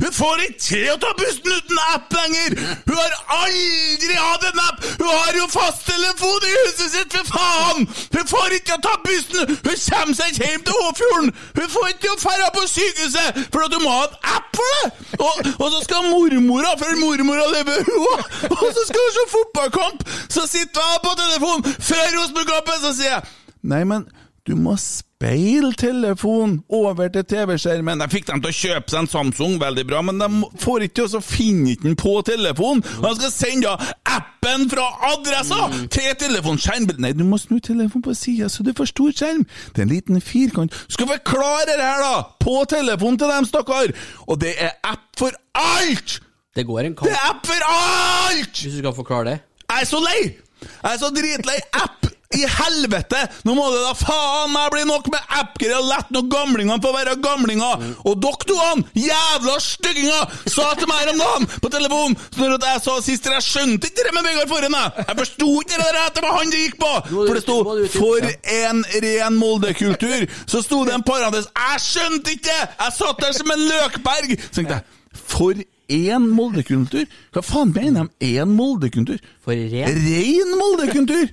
Hun får ikke til å ta bussen uten app lenger! Hun har aldri hatt en app! Hun har jo fasttelefon i huset sitt, for faen! Hun får ikke å ta bussen! Hun kommer seg ikke hjem til Åfjorden! Hun får ikke til å dra på sykehuset, for at hun må ha en app for det! Og, og så skal mormora, for mormora lever òg, og så skal hun se fotballkamp! Så sitter hun på telefonen før Rosenborg-kampen, så sier jeg Nei, men du må speile telefonen over til TV-skjermen. Jeg fikk dem til å kjøpe seg en Samsung, veldig bra, men de får ikke til å finne den på telefonen. De skal sende appen fra adressa til telefonskjermen! Nei, du må snu telefonen på sida, så du får stor skjerm. Det er en liten firkant. Du skal forklare det her, da! På telefonen til dem, stakkar! Og det er app for alt! Det går en Det er app for alt! hvis du skal forklare det. Jeg er så lei! Jeg er så dritlei app! I helvete! Nå må det da faen meg bli nok med app-greier og la når gamlingene få være gamlinger! Og dere to, han, jævla stygginger, sa til meg om dagen på telefonen Når jeg sa sist Jeg skjønte ikke det med Vegard Forhen, jeg! Jeg forsto ikke det der det var han det gikk på! For det sto 'For en ren Molde-kultur'. Så sto det en parentes Jeg skjønte ikke! Jeg satt der som en løkberg! Så tenkte jeg For én Molde-kultur? Hva faen mener de én Molde-kultur? For ren. Ren Molde-kultur!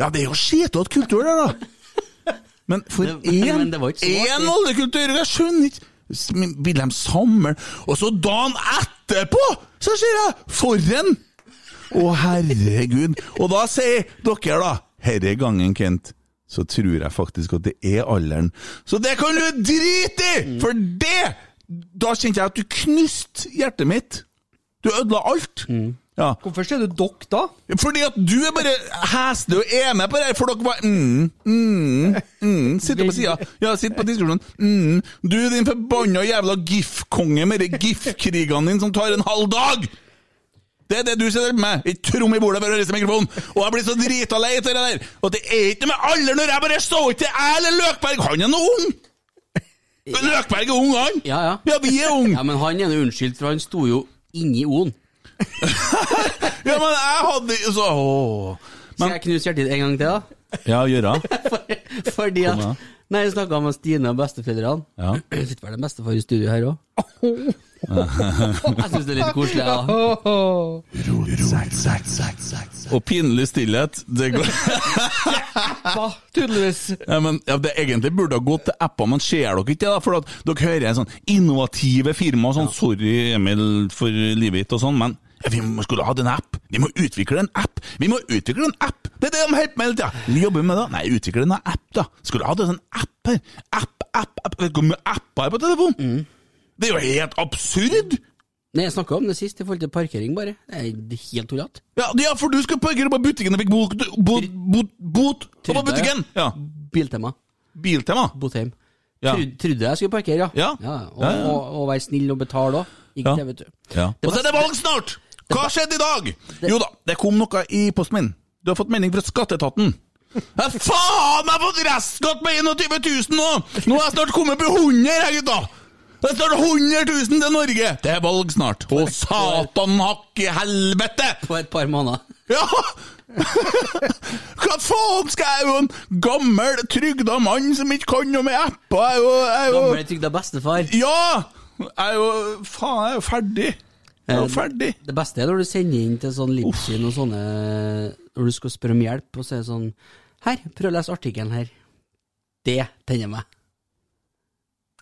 Ja, det er jo skitete kultur der, da. Men for én artig. Jeg skjønner ikke. Vil de samle Og så dagen etterpå, så sier jeg 'for en'! Å, herregud. Og da sier dere, da Herre gangen, Kent, så tror jeg faktisk at det er alderen. Så det kan du drite i! For det Da kjente jeg at du knuste hjertet mitt. Du ødela alt. Ja. Hvorfor sier du dokk da? Fordi at du er bare heslig og er med på det for dere var mm, mm, mm, Sitter på sida. Ja, sitter på diskusjonen. Mm. Du din forbanna jævla GIF-konge med de GIF-krigene dine som tar en halv dag! Det er det du sitter med. Ikke trom i bordet for å reise mikrofonen. Og jeg blir så drita lei av det der. Og det er ikke noe med alder når jeg bare står ikke jeg eller Løkberg. Han er noe ung! Løkberg er ung, han. Ja, ja. Ja, vi er unge. Ja, men han er nå unnskyldt, for han sto jo inni O-en. Ja, men jeg hadde så åh. Skal jeg knuse hjertet ditt en gang til, da? Ja, gjør det Fordi Kom at igjen. Nei, jeg snakka med Stine og besteforeldrene. Ja. Det sitter vel en bestefar i studio her òg. jeg syns det er litt koselig, ja. Og pinlig stillhet. Det går Appa, Tydeligvis. Ja, men ja, det Egentlig burde ha gått til appa, men ser dere ikke det? da? For at dere hører en sånn innovative firma sånn Sorry, Emil, for livet ditt og sånn, men vi må- skulle hatt en app. Vi må utvikle en app! Vi må utvikle en app! Det er det de holder på med hele tida! Vi jobber med det. Nei, utvikle en app, da. Skulle hatt en sånn app her. App, app, app. Vet du hvor mye apper er på telefonen? Det er jo helt absurd! Nei, Jeg snakka om det sist, i forhold til parkering, bare. Det er helt tullete. Ja, ja, for du skal parkere på butikken og fikk bot, bot, bot, bot på butikken! Ja. Biltema. Biltema. Botheim. Ja. Trud, trodde jeg skulle parkere, ja. Ja. Ja, Og, Og, og være snill og betale òg. Gikk det, vet du. Ja. Og så er det valg snart! Hva skjedde i dag? Jo da, det kom noe i posten min. Du har fått melding fra skatteetaten. Ja, faen, jeg har fått restskatt på 21 000 nå! Nå har jeg snart kommet på 100, jeg, gutta! Det er snart 100 000 til Norge! Det er valg snart. Å, satan hakk i helvete! På et par måneder. Ja! Hva faen skal jeg jo en gammel, trygda mann som ikke kan noe med apper? Jeg er jo, jeg er jo Gamle trygda bestefar. Ja! Jeg er jo Faen, jeg er jo ferdig. Jeg er ferdig. Det beste er når du sender inn til sånn Livsyn og sånne Når du skal spørre om hjelp, og så er det sånn Her, prøv å lese artikkelen her. Det tenner meg.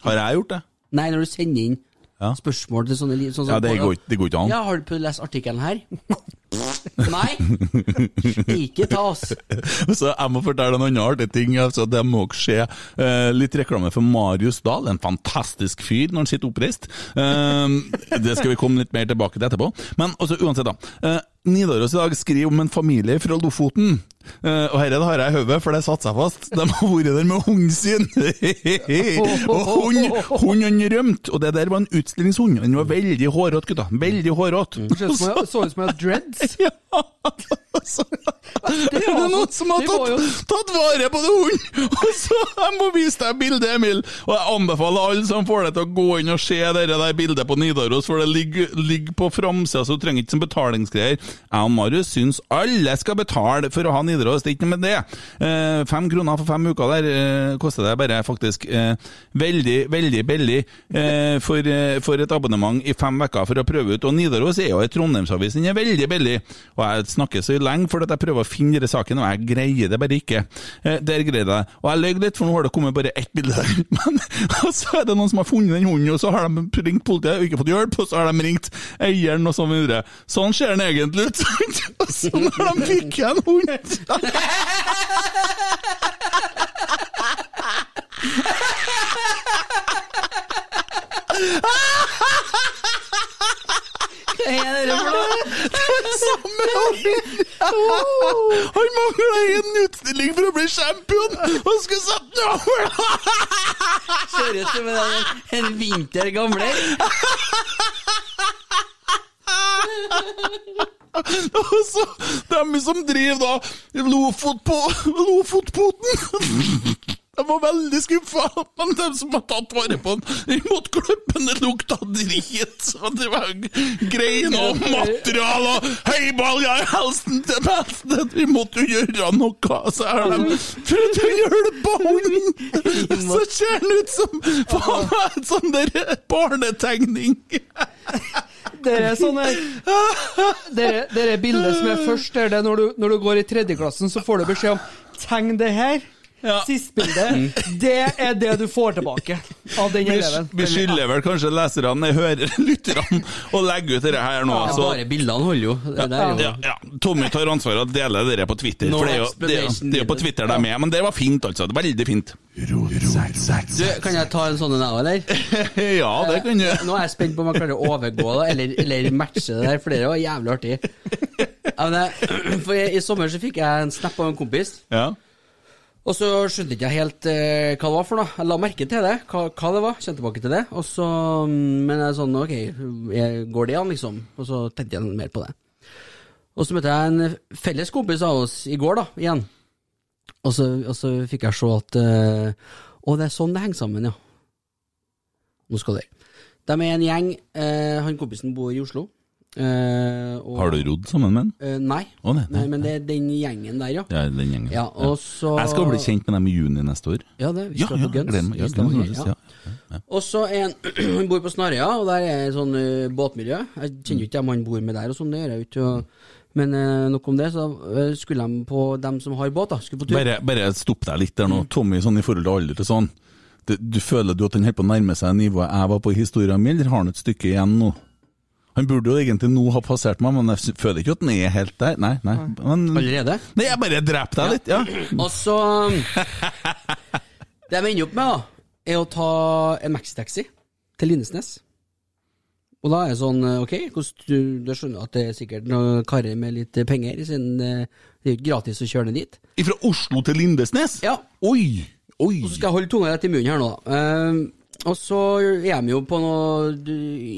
Har jeg gjort det? Nei, når du sender inn Ja. spørsmål til sånne liv. sånn Ja, det går, det går ikke an. Ja, har du lest artikkelen her? Nei! Ikke ta oss. Så jeg må fortelle en annen artig ting. Altså, det må også skje Eh, litt reklame for Marius Dahl, en fantastisk fyr når han sitter oppreist. Eh, det skal vi komme litt mer tilbake til etterpå. Men altså, uansett, da. Eh, Nidaros i dag skriver om en familie fra Lofoten. Eh, og dette har jeg i hodet, for det satte seg fast. De har vært der med hunden sin! og hunden hun, hun rømte, og det der var en utstillingshund. Den var veldig hårete, gutta. Veldig hårete. Jeg- så ut som jeg hadde dreads. Ja, altså, det er noen som har tatt, tatt vare på det hunden! Og så Jeg må vise deg bildet, Emil! Og jeg anbefaler alle som får det til å gå inn og se det der bildet på Nidaros, for det ligger, ligger på framsida, så du trenger ikke som betalingsgreier. Jeg og Marius syns alle skal betale for å ha Nidaros, det er ikke noe med det. Eh, fem kroner for fem uker der eh, koster det bare faktisk eh, veldig, veldig billig eh, for, eh, for et abonnement i fem uker for å prøve ut. Og Nidaros er jo en Trondheimsavis, den er veldig billig. Og jeg snakker så lenge for at jeg prøver å finne denne saken, og jeg greier det bare ikke. Eh, der greide jeg. Og jeg løy litt, for nå har det kommet bare ett bilde der. Men så er det noen som har funnet den hunden, og så har de ringt politiet og ikke fått hjelp, og så har de ringt eieren og sånn videre. Sånn ser den egentlig ut. og så når de fikk en hund Hva er det for noe? Samme! Han mangla en utstilling for å bli champion, og skulle sette den over! Ser ut som en, en vinter gamler. Og så dem som driver da Lofotpo, Lofotpoten De var veldig skuffa, men de som har tatt vare på den, imot klubben, det lukta drit. Og det var greier og material og høyball, ja, helsen til beste. Vi måtte jo gjøre noe, så har de prøvd å hjelpe hunden. Så ser han ut som faen meg en sånn der barnetegning. Dere er sånne Dere, dere bildet som er først, er det når du, når du går i tredjeklassen, så får du beskjed om Tegn det her. Sist bilde. Det er det du får tilbake av den eleven. vi skylder vel kanskje leserne, hører lytterne, å legge ut dette her nå. Ja, så- bare bildene holder jo. Det ja, ja. Tommy tar ansvar og deler dere på Twitter. No for det er, jo, det, er, det er jo på Twitter de er, men det var fint, altså. Det var Veldig fint. Du, kan jeg ta en sånn en, jeg, eller? ja, det kan du. Nå er jeg spent på om jeg klarer å overgå det, eller, eller matche det der, for det var jævlig artig. Ja, men jeg, for i, I sommer så fikk jeg en snap av en kompis, Ja. Og så skjønte ikke jeg helt eh, hva det var for noe. Jeg la merke til det, hva, hva det var, kjente tilbake til det. Og så, mm, men jeg sånn, ok, går det an, liksom? Og så tenkte jeg mer på det. Og så møtte jeg en felles kompis av oss i går, da, igjen. Og så, og så fikk jeg se at eh, Å, det er sånn det henger sammen, ja. Nå skal det. De er en gjeng. eh, han kompisen bor i Oslo. Eh, og- Har du rodd sammen med han? Uh, nei. Oh, nei, nei, men det er den gjengen der, ja. Ja, den gjengen. Ja, og så Jeg skal bli kjent med dem i juni neste år. Ja, det, vi skal ja, på Guns. Ja, Guns, ja. ja. Og så er han bor på Snarøya, og der er sånn uh, båtmiljø. Jeg kjenner jo ikke dem han bor med der, og sånn, det gjør jeg jo ikke. og- Men eh, nok om det, så eh, skulle de på dem som har båt, da. Skulle på tur. Bare, bare stopp deg litt der nå. Tommy, sånn i forhold til alder og sånn. Du, du føler du at han holder på å nærme seg nivået jeg var på i historien min, eller har han et stykke igjen nå? Han burde jo egentlig nå ha passert meg, men jeg føler ikke at han er helt der. Nei, nei. Men, Allerede? Nei, jeg bare drepte deg litt, ja. Og så Det jeg ender opp med, da, er å ta en maxitaxi til Lindesnes. Og da er det sånn, eh, ok, du, skjønner at det er sikkert noen karer med litt penger, siden eh, det er jo gratis å kjøre ned dit. Fra Oslo til Lindesnes? Ja. Oi! Oi! Og så skal jeg holde tunga rett i munnen her nå, da. Eh, og så er de jo på noe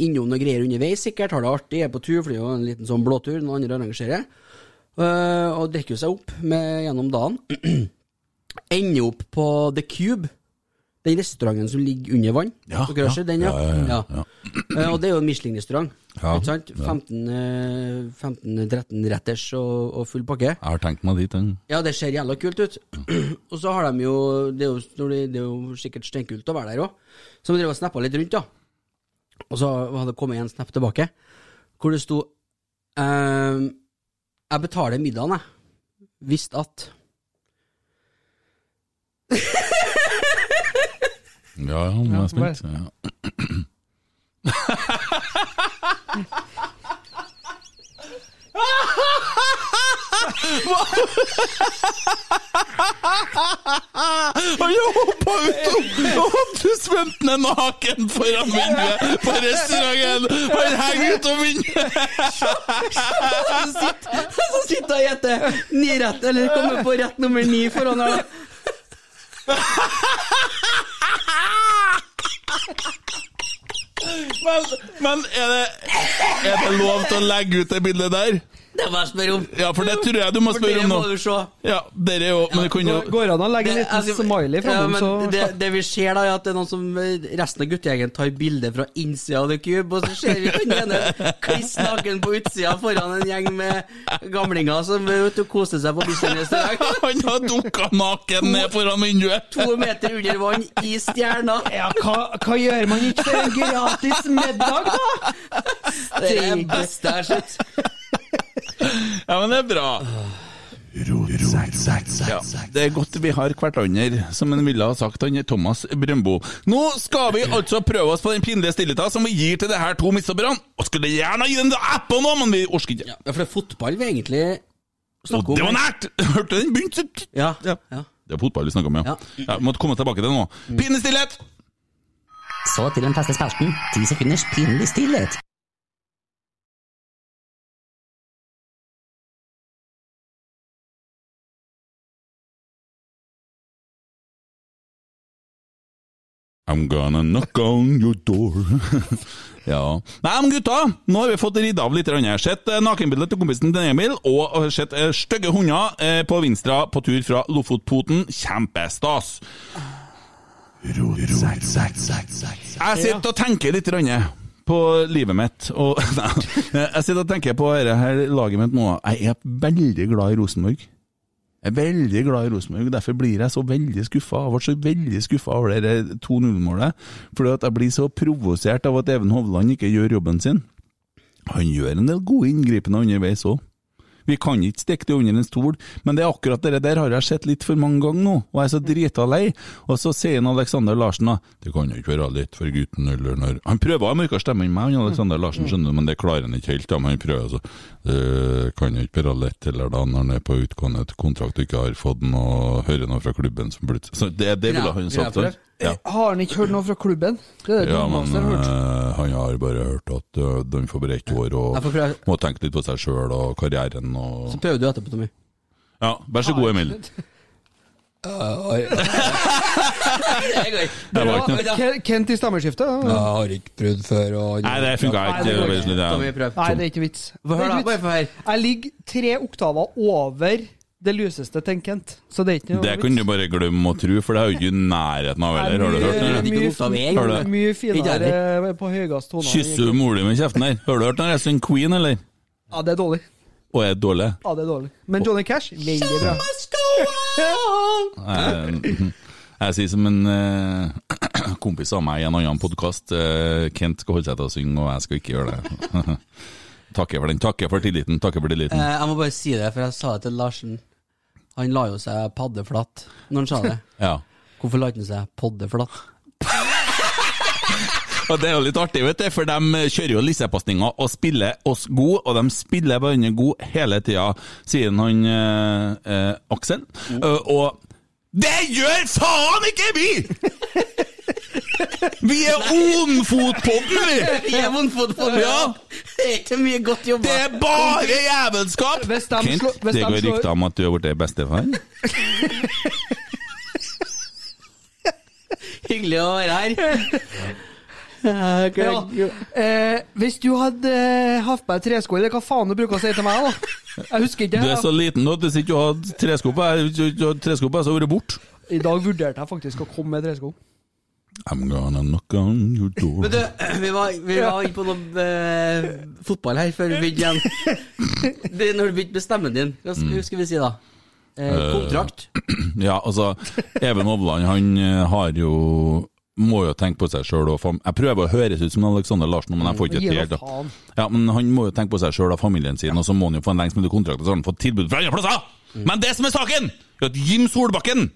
innom noe greier underveis, sikkert. Har det artig, er på tur, for det er jo en liten sånn blåtur noen andre arrangerer. Uh, og drikker seg opp med, gjennom dagen. Ender opp på The Cube. Den restauranten som ligger under vann. Ja, Dere har sett den, ja? Ja, ja, ja, Eh, og det er jo en Michelin-restaurant. Ja, ja. 15-13 retters og, og full pakke. Jeg har tenkt meg dit. den. Ja, det ser jævla kult ut. og så har de jo Det er jo, det, det er jo sikkert steinkult å være der òg. Så vi drev og snappa litt rundt, da. Og så hadde det kommet en snap tilbake hvor det sto ehm, Jeg betaler middagen, jeg. Visst at Ja, ja, nå er jeg Ja, spent. Ja. Og jeg hoppa ut og hadde svømt ned naken foran vinduet på restauranten! Han henger ut av vinduet! Så sitter, jeg sitter og gjetter ni rett, eller kommer på rett nummer ni foran her. Men, men er, det, er det lov til å legge ut det bildet der? Det må jeg spørre om. Ja, for det tror jeg du må For spørre om nå. må du se. Ja, dere er jo Men det kunne jo Går, an å legge en liten altså, smiley ja, framom, men så det, det vi ser da, er at det er noen som resten av guttegjengen tar bilde fra innsida av The Cube, og så ser vi han ene kliss naken på utsida foran en gjeng med gamlinger som vet og koser seg på bikkja neste dag. Han har dunka naken ned foran vinduet! To meter under vann, i stjerna. Ja, hva, hva gjør man ikke for en gratis middag, da? Det er det beste jeg har sett. Ja, men det er bra. Ja, det er godt vi har hverandre, som en ville ha sagt, han Thomas Brøndbo. Nå skal vi altså prøve oss på den pinlige stillheten som vi gir til det her to midtstopperne. Og skulle gjerne gi dem appen nå, men vi orker ikke. Ja, for det er fotball vi egentlig snakker om. det var nært! Hørte den begynte? Ja, Ja. ja. Det er fotball vi snakker om, ja. Ja. måtte komme tilbake til det nå. Pinlig stillhet! Så til den faste spalten, ti sekunders pinlig stillhet. I'm gonna knock on your door. ja. Nei, men gutta, nå har vi fått ridda av litt. Jeg har Sett eh, nakenbildet til kompisen til Emil, og sett eh, stygge hunder eh, på Vinstra på tur fra Lofotpoten. Kjempestas. Jeg sitter og tenker litt på livet mitt. Og, nei, jeg sitter og tenker på dette her laget mitt nå. Jeg er veldig glad i Rosenborg. Jeg er veldig glad i Rosenborg, derfor blir jeg så veldig skuffa. Jeg ble så veldig skuffa over det 2-0-målet. Fordi at jeg blir så provosert av at Even Hovland ikke gjør jobben sin. Han gjør en del gode inngripende underveis òg. Vi kan ikke stikke det under en stol, men det er akkurat det der har jeg sett litt for mange ganger nå, og jeg er så drita lei. Og så sier Alexander Larsen da, det kan jo ikke være lett for gutten eller når Han prøver å ha mørkere stemme enn meg, han Alexander Larsen, skjønner du, men det klarer han ikke helt. da, men han prøver altså. Det kan jo ikke være lett heller da, når han er på utgående kontrakt og ikke har fått noe, høre noe fra klubben som plutselig Så det, det ville han sagt. Sånn. Ja. Har han ikke hørt noe fra klubben? Det er det Ja, men har hørt. eh, han har bare hørt at uh, de får bare ett år og prøve. må tenke litt på seg sjøl og karrieren og Så prøver du etterpå, Tommy. Ja, vær så god, Emil. Det var ikke noe. Kent i stammeskiftet? Jeg har ikke prøvd før. Og... Nei, det funka ikke. prøv. Nei, det er ikke vits. Jeg ligger tre oktaver over det luseste tenker Kent, så det er ikke noe Det kan du bare glemme å tro, for det er jo ikke i nærheten av heller. Har du hørt Jeg det? jeg, Mye, mye finere eh, på høyest tone. Kysser du mora di med kjeften her? Har du hørt den resten Queen, eller? Ja, det er dårlig. Og er det dårlig? Ja, det er dårlig. Men Johnny Cash, veldig bra. Jeg, jeg sier som en uh, kompis av meg i en annen podkast, Kent skal holde seg til å synge, og jeg skal ikke gjøre det. Takker for den. Takker for tilliten. Takker for tilliten. Uh, Jeg må bare si det, for jeg sa det til Larsen. Han la jo seg paddeflatt når han sa det. Ja. Hvorfor la han seg poddeflatt? Og Det er jo litt artig, vet du, for de kjører jo lissepasninger og spiller oss god, og de spiller hverandre god hele tida, sier han eh, eh, Aksel. Uh, og det gjør faen ikke vi! Vi er Onfotpodden, vi! Vi er vondfotball. Ja. Det er ikke mye godt jobba. Det er bare jævelskap! Hvis de Kent, slår- hvis det går rykter om at du har blitt bestefar. Hyggelig å være her. Ja. Eh, hvis du hadde eh, hatt på deg tresko, eller hva faen du bruker å si til meg, da? Jeg husker ikke. Du er så liten nå at hvis ikke du hadde tresko på, på, så hadde du vært borte. I dag vurderte jeg faktisk å komme med tresko. I'm gonna knock on your door. Men du, vi var, vi var inne på noe eh, fotball her før vi begynte igjen. Det er når du begynte med stemmen din. Hva skal, vi si da? Eh, kontrakt. Ja, altså, Even Hovland, han eh, har jo må jo tenke på seg sjøl. Jeg prøver å høres ut som Alexander Larsen, men jeg får ikke det til. Ja, men han må jo tenke på seg sjøl og familien sin, og så må han jo få en lengst mulig kontrakt, og så har han fått tilbud fra andre plasser! Men det som er saken, er at Jim Solbakken,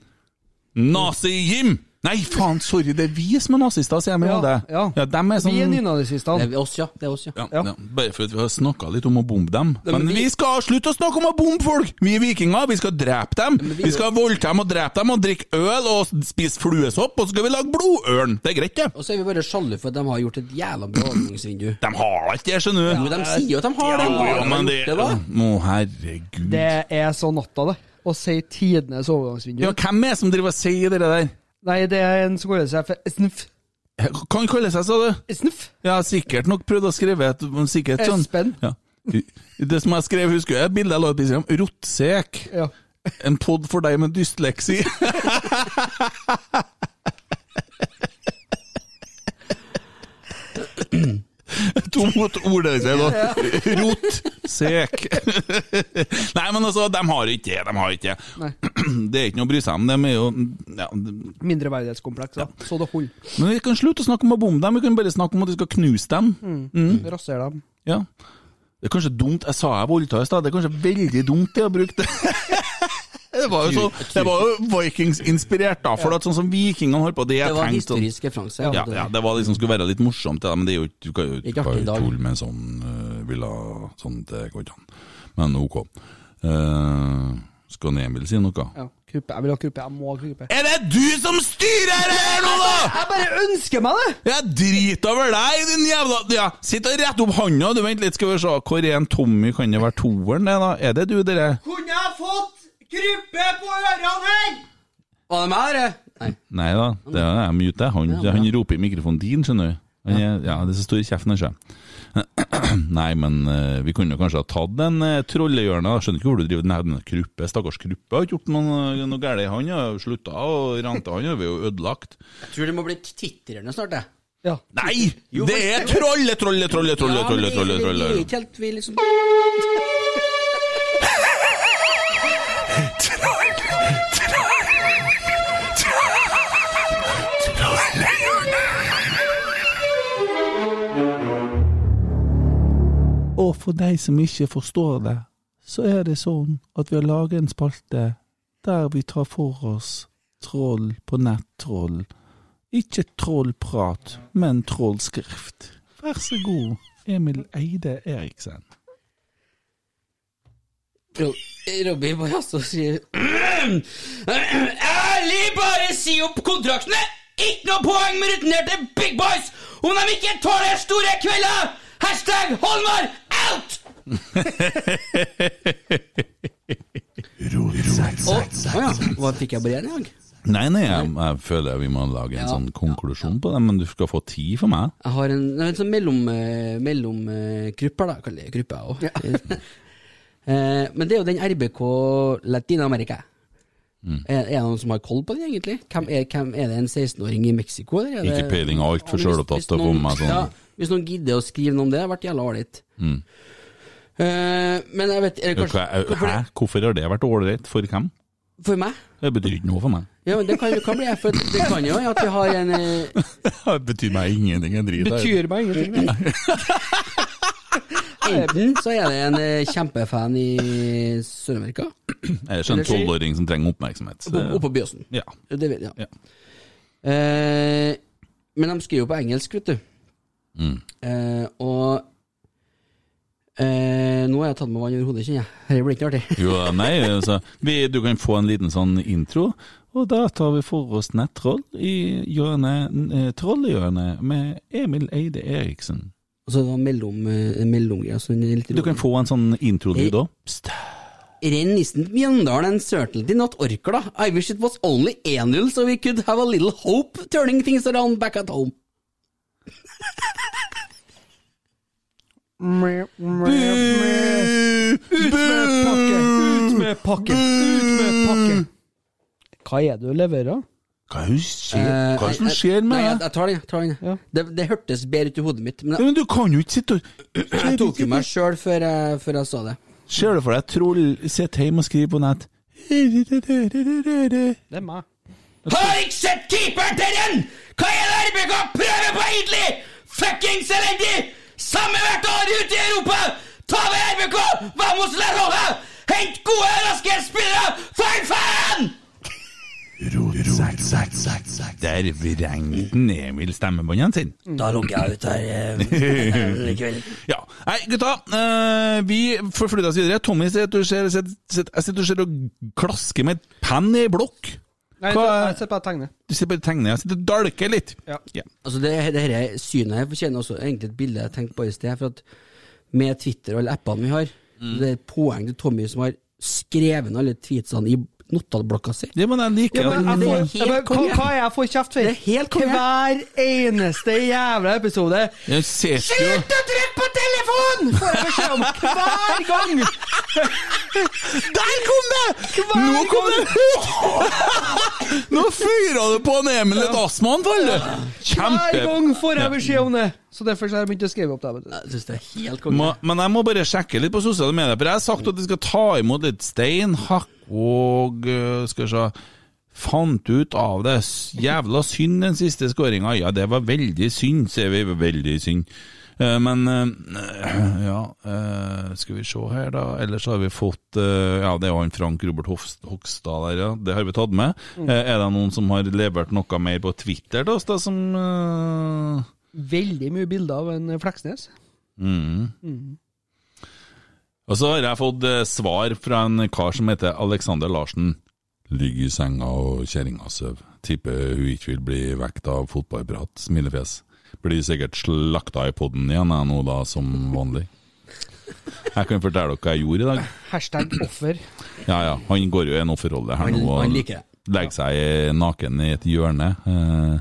Nazi-Jim, Nei, faen, sorry, det er vi som er nazister, sier de i Ja, ja. Ja, dem er sånn Vi er nynazistene. Det er oss, ja. Det er oss, ja. ja, ja. Bare for at vi har snakka litt om å bombe dem. Men vi skal slutte å snakke om å bombe folk! Vi er vikinger, vi skal drepe dem. Vi skal voldta dem og drepe dem og drikke øl og spise fluesopp, og så skal vi lage blodørn. Det er greit, det. Og så er vi bare sjalu for at de har gjort et jævla bra overgangsvindu. De har ikke det, skjønner du. Jo, de sier jo at de har det. Ja, men det Det? Å, herregud. Det er så natta, det. Å si tidenes overgangsvindu. Ja, hvem er det som driver og sier det der? Nei, det er en som kaller seg for Snuff. Kan kalle seg, sa du? Snuff. Ja, sikkert nok prøvd å skrive et sikkert sånn Espen. ja. Det som jeg skrev, husker jeg, et bilde jeg la ut på Instagram. Rottsek. Ja. En pod for deg med dysleksi. To mot ordet, sier jeg Rot Sek Nei, men altså, de har ikke det. De har ikke det. Det er ikke noe å bry seg om. De er jo ja, Mindreverdighetskompleks, ja. Så det holder. Men vi kan slutte å snakke om å bombe dem, vi kan bare snakke om at vi skal knuse dem. Mm. Rasere dem. Ja. Det er kanskje dumt, jeg sa jeg voldtar i stad, det er kanskje veldig dumt det å bruke det. Det var jo, så, det var jo Vikings-inspirert, da, for at sånn som vikingene holdt på det jeg Det var tenkte historisk referanse. Ja, ja, det var liksom skulle være litt morsomt, det, men det er jo Du kan jo Ikke tulle med sånn uh, villa sånn, det går ikke an. Men ok. Uh, skal Emil si noe? Ja. Kruppe. Jeg vil ha kruppe. Jeg må ha kruppe. Er det du som styrer det her nå, da?! Jeg bare ønsker meg det! Jeg driter over deg, din jævla ja, Sitt og rett opp handa, du vent litt, skal vi se. Hvor er en Tommy? Kan det være toeren, det, da? Er det du, dere? Kunne jeg fått kruppe på ørene her?! Var det meg, eller? Nei. Nei da, det er jeg mute. Han, han roper i mikrofonen din, skjønner du. Han ja. ja, det er så stor i kjeften, ikke Nei, men eh, vi kunne kanskje ha tatt en uh, trollehjørne. Skjønner ikke hvor du driver den Kruppe. Stakkars Kruppe har ikke gjort noe, noe galt. Han har slutta å rante, han er vi jo ødelagt. Jeg tror det må bli titrende snart, jeg. Ja. Nei! Det er trolle, trolle, trolle, trolle, trolle, trolle, det er trolle. ikke helt vi liksom Og for de som ikke forstår det, så er det sånn at vi har laget en spalte der vi tar for oss troll på nettroll. Ikke trollprat, men trollskrift. Vær så god, Emil Eide Eriksen. Ro- må altså sier Ærlig, bare si opp kontraktene! Ikke noe poeng med rutinerte big boys om de ikke tåler store kvelder! Hashtag Holmar out! Ja. Hva fikk jeg bare igjen i dag? Nei, nei, jeg, jeg føler vi må lage en Ja. sånn konklusjon på det, men du skal få tid for meg. Jeg har en, en sånn mellom, eh, mellom eh, grupper, da. Kaller jeg gruppe, jeg òg. Eh, men det er jo den RBK Latin-Amerika. Mm. Er, det noen som har koll på det, egentlig? Hvem er, hvem, er det en 16-åring i Mexico? Eller er det- Ikke peiling, altfor Hvis- sjølopptatt hvis til å komme meg sånn. Ja, hvis noen gidder å skrive noe om det, det har vært jævla ålreit. Mm. Uh, men jeg vet eller kanskje, Hva- hvorfor Hæ? Hvorfor har det vært ålreit? For hvem? For meg? Det betyr ikke noe for meg. Ja, men Det kan, kan bli for det kan jo at vi har en eh, Det betyr meg ingenting, en drit. Betyr meg ingenting. Enten så er det en eh, kjempefan i Sør-Amerika. Jeg skjønner en tolvåring som trenger oppmerksomhet. Oppå Byåsen. Ja. Det vet jeg. Eh, men de skriver jo på engelsk, vet du. Mm. Eh, og eh, Nå har jeg tatt meg vann over hodet, kjenner jeg. Dette blir ikke artig. Jo, nei, altså, vi, du kan få en liten sånn intro, og da tar vi for oss nettroll i hjørnet, trollhjørnet med Emil Eide Eriksen. Og det var mellom, eh, en mellomgreie. Altså Du kan få en sånn intro-lyd òg. Renn nissen Mjøndalen and certainly not Orkla. I wish it was only 1-0 so we could have a little hope turning things around back at home. Mæ, mæ, mæ. Ut med pakke! Ut med pakke! Ut med pakke! Hva er det du leverer? Hva er det skjer? Eh, Hva er det som skjer med Nei, jeg, deg? jeg tar den. jeg tar den. Ja. Det, det hørtes bedre ut i hodet mitt, men Ja, Men du kan jo ikke sitte og jeg tok jo meg sjøl før, før jeg sa det. Ser du for deg troll sitter hjemme og skriver på nett Det er meg. Har ikke sett keeperen til den! Hva er det RBK prøver på egentlig? Fuckings elendig! Samme hvert år ute i Europa! Ta med RBK! Vamos la roja! Hent gode, raske spillere! For faen! Der vrengte Emil stemmebåndene sine. Da logger jeg ut her eh, likevel. Ja. Nei, gutta. eh, vi forflytter oss videre. Tommy sier at du ser, ser, ser, jeg sitter og ser og klasker med et penn i blokk. Nei, jeg sitter bare og tegner. Du ser bare tegner. Jeg sitter og dalker litt. Ja. Altså det, det her synet her fortjener også egentlig et bilde jeg tenkte på i sted. For at med Twitter og alle appene vi har, Mm. det er et poeng til Tommy som har skrevet ned alle tweetsene i notatblokka si. Det men jeg liker Ja, men jeg får, jeg men, hva, jeg får kjeft for? Det er helt konge. Hver eneste jævla episode. Slutt å trykke på telefonen! Får jeg beskjed om hver gang! Der kom det! Hver Nå kom gang. det! Nå fyra du på en Emil et astmaanfall! Hver gang får jeg beskjed om det. Så derfor har jeg begynt å skrive opp det. Jeg synes det er helt konge. Men jeg må bare sjekke litt på sosiale medier, for jeg har sagt at vi skal ta imot litt stein, hakk og øh, Skal vi se Fant ut av det. Jævla synd den siste skåringa. Ja, det var veldig synd, sier vi. Veldig synd. Eh, Men eh, ja, eh, skal vi se her, da. Ellers har vi fått Ja, det er jo han Frank Robert Hogstad der, ja. Det har vi tatt med. Mm. Er det noen som har levert noe mer på Twitter til oss, da, som uh... Veldig mye bilder av en Fleksnes. Mm. Og så har jeg fått svar fra en kar som heter Alexander Larsen. Ligger i senga og kjerringa sover. Tipper hun ikke vil bli vekt av fotballprat. Smilefjes. Blir sikkert slakta i poden igjen jeg nå, da, som vanlig. Jeg kan fortelle dere hva jeg gjorde i dag. Hashtag offer. Ja, ja. Han går jo i en offerrolle her Han- nå. og han liker det. Legger seg naken i et hjørne. eh,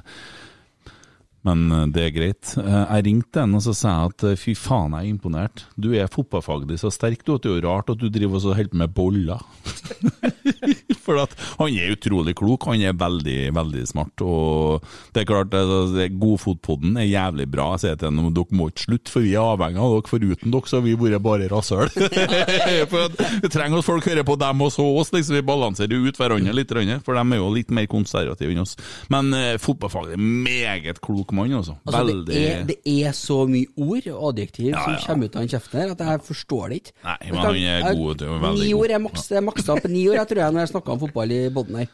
Men eh, det er greit. Eh, Jeg ringte en og så sa jeg at eh, fy faen, jeg er imponert. Du er fotballfaglig så sterk, du, at det er jo rart at du driver og holder på med boller. For at han er utrolig klok, han er veldig, veldig smart. Og det er klart, eh, Godfotpodden er jævlig bra. Jeg sier til ham dere må ikke slutte, for vi er avhengig av dere. Foruten dere så har vi vært bare rasshøl. vi trenger at folk hører på dem og så oss, liksom vi balanserer ut hverandre litt. For de er jo litt mer konservative enn oss. Men eh, fotballfaglig meget klok mann, altså. Altså, det, er, det er så mye ord og adjektiv Ja, som kommer ut av den kjeften her, at jeg forstår det ikke. Nei, men han er god, til å være Ni god. år er maks, maksa på ni år, jeg tror jeg, når jeg snakker om fotball i Bodden her.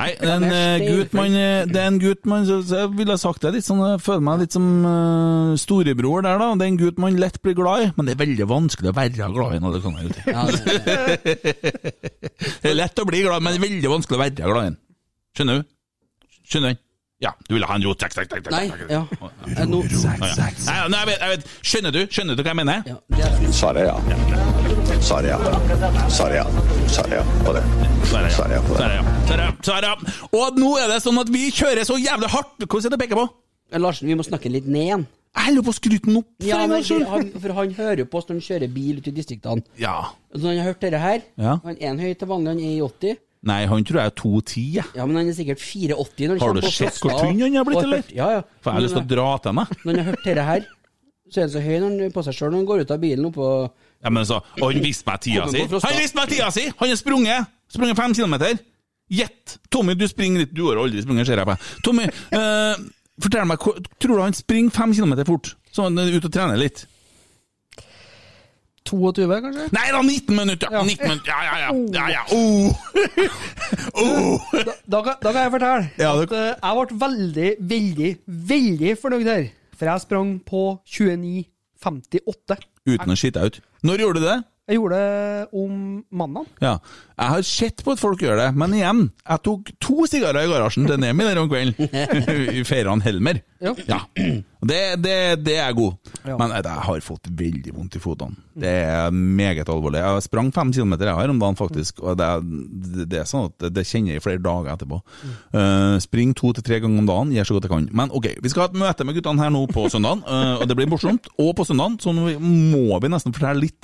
Nei, det er en gutt man eh, Det er en gutt man Jeg ville sagt det litt sånn Jeg føler meg litt som uh, storebror der, da. Det er en gutt man lett blir glad i, men det er veldig vanskelig å være glad i. Når det kommer ut. Ja, det, Det er lett å bli glad, men det er veldig vanskelig å være glad i. Skjønner du? Skjønner du? Ja, du ville ha en rotsekk, sekk, takk, Nei, ja. Jeg vet, jeg vet. Skjønner du? Skjønner du hva jeg mener? ja, det er, Svaret ja. Svaret ja. Svaret ja. Svaret ja på det. Svaret Svaret ja på det. Ja. Ja. Ja. Og nå er det sånn at vi kjører så jævlig hardt. Hvordan er det å peke på? Larsen, vi må snakke litt ned igjen. Jeg holder på å skryte den opp. Ja, men han, For han hører på oss når han kjører bil ute i distriktene. Ja. Så han har hørt dette her Ja. Han er en høy til vanlig, han er i 80. Nei, han tror jeg er 2,10. Ja. Ja, men han er sikkert 4,80 Har du sett hvor tynn han har blitt, eller? Ja, ja. For jeg har lyst til å dra til meg. Når han har hørt dette her, så er han så høy når han, på seg sjøl når han går ut av bilen oppå Ja, men så, og han visste meg tida si. Han visste meg tida si! Han har sprunget! Sprunget fem kilometer. Gjett! Tommy, du springer litt. Du har aldri sprunget, ser jeg på deg. Tommy, eh, fortell meg, tror du han springer fem kilometer fort? Så han er ute og trener litt? 22, kanskje? Nei da, 19 minutter! Ja. 19 minutter. Ja, ja, ja. ja, ja. Oh. oh. Da, da, kan- da kan jeg fortelle Ja, det- at eh, jeg ble veldig, veldig, veldig fornøyd her. For jeg sprang på 29,58. Uten å skite ut. Når gjorde du det? Jeg gjorde det om mandag. Ja. Jeg har sett på at folk gjør det, men igjen, jeg tok to sigarer i garasjen til Nemi der om kvelden. I Feira han Helmer. Ja. Ja. Det, det, det er god. Ja. Men jeg har fått veldig vondt i fotene. Det er meget alvorlig. Jeg sprang fem kilometer her om dagen, faktisk. Og det det- er sånn at det kjenner jeg i flere dager etterpå. Uh, spring to til tre ganger om dagen, gjør så godt jeg kan. Men ok, vi skal ha et møte med guttene her nå på søndagen, uh, og det blir morsomt. Og på søndagen så må vi nesten fortelle litt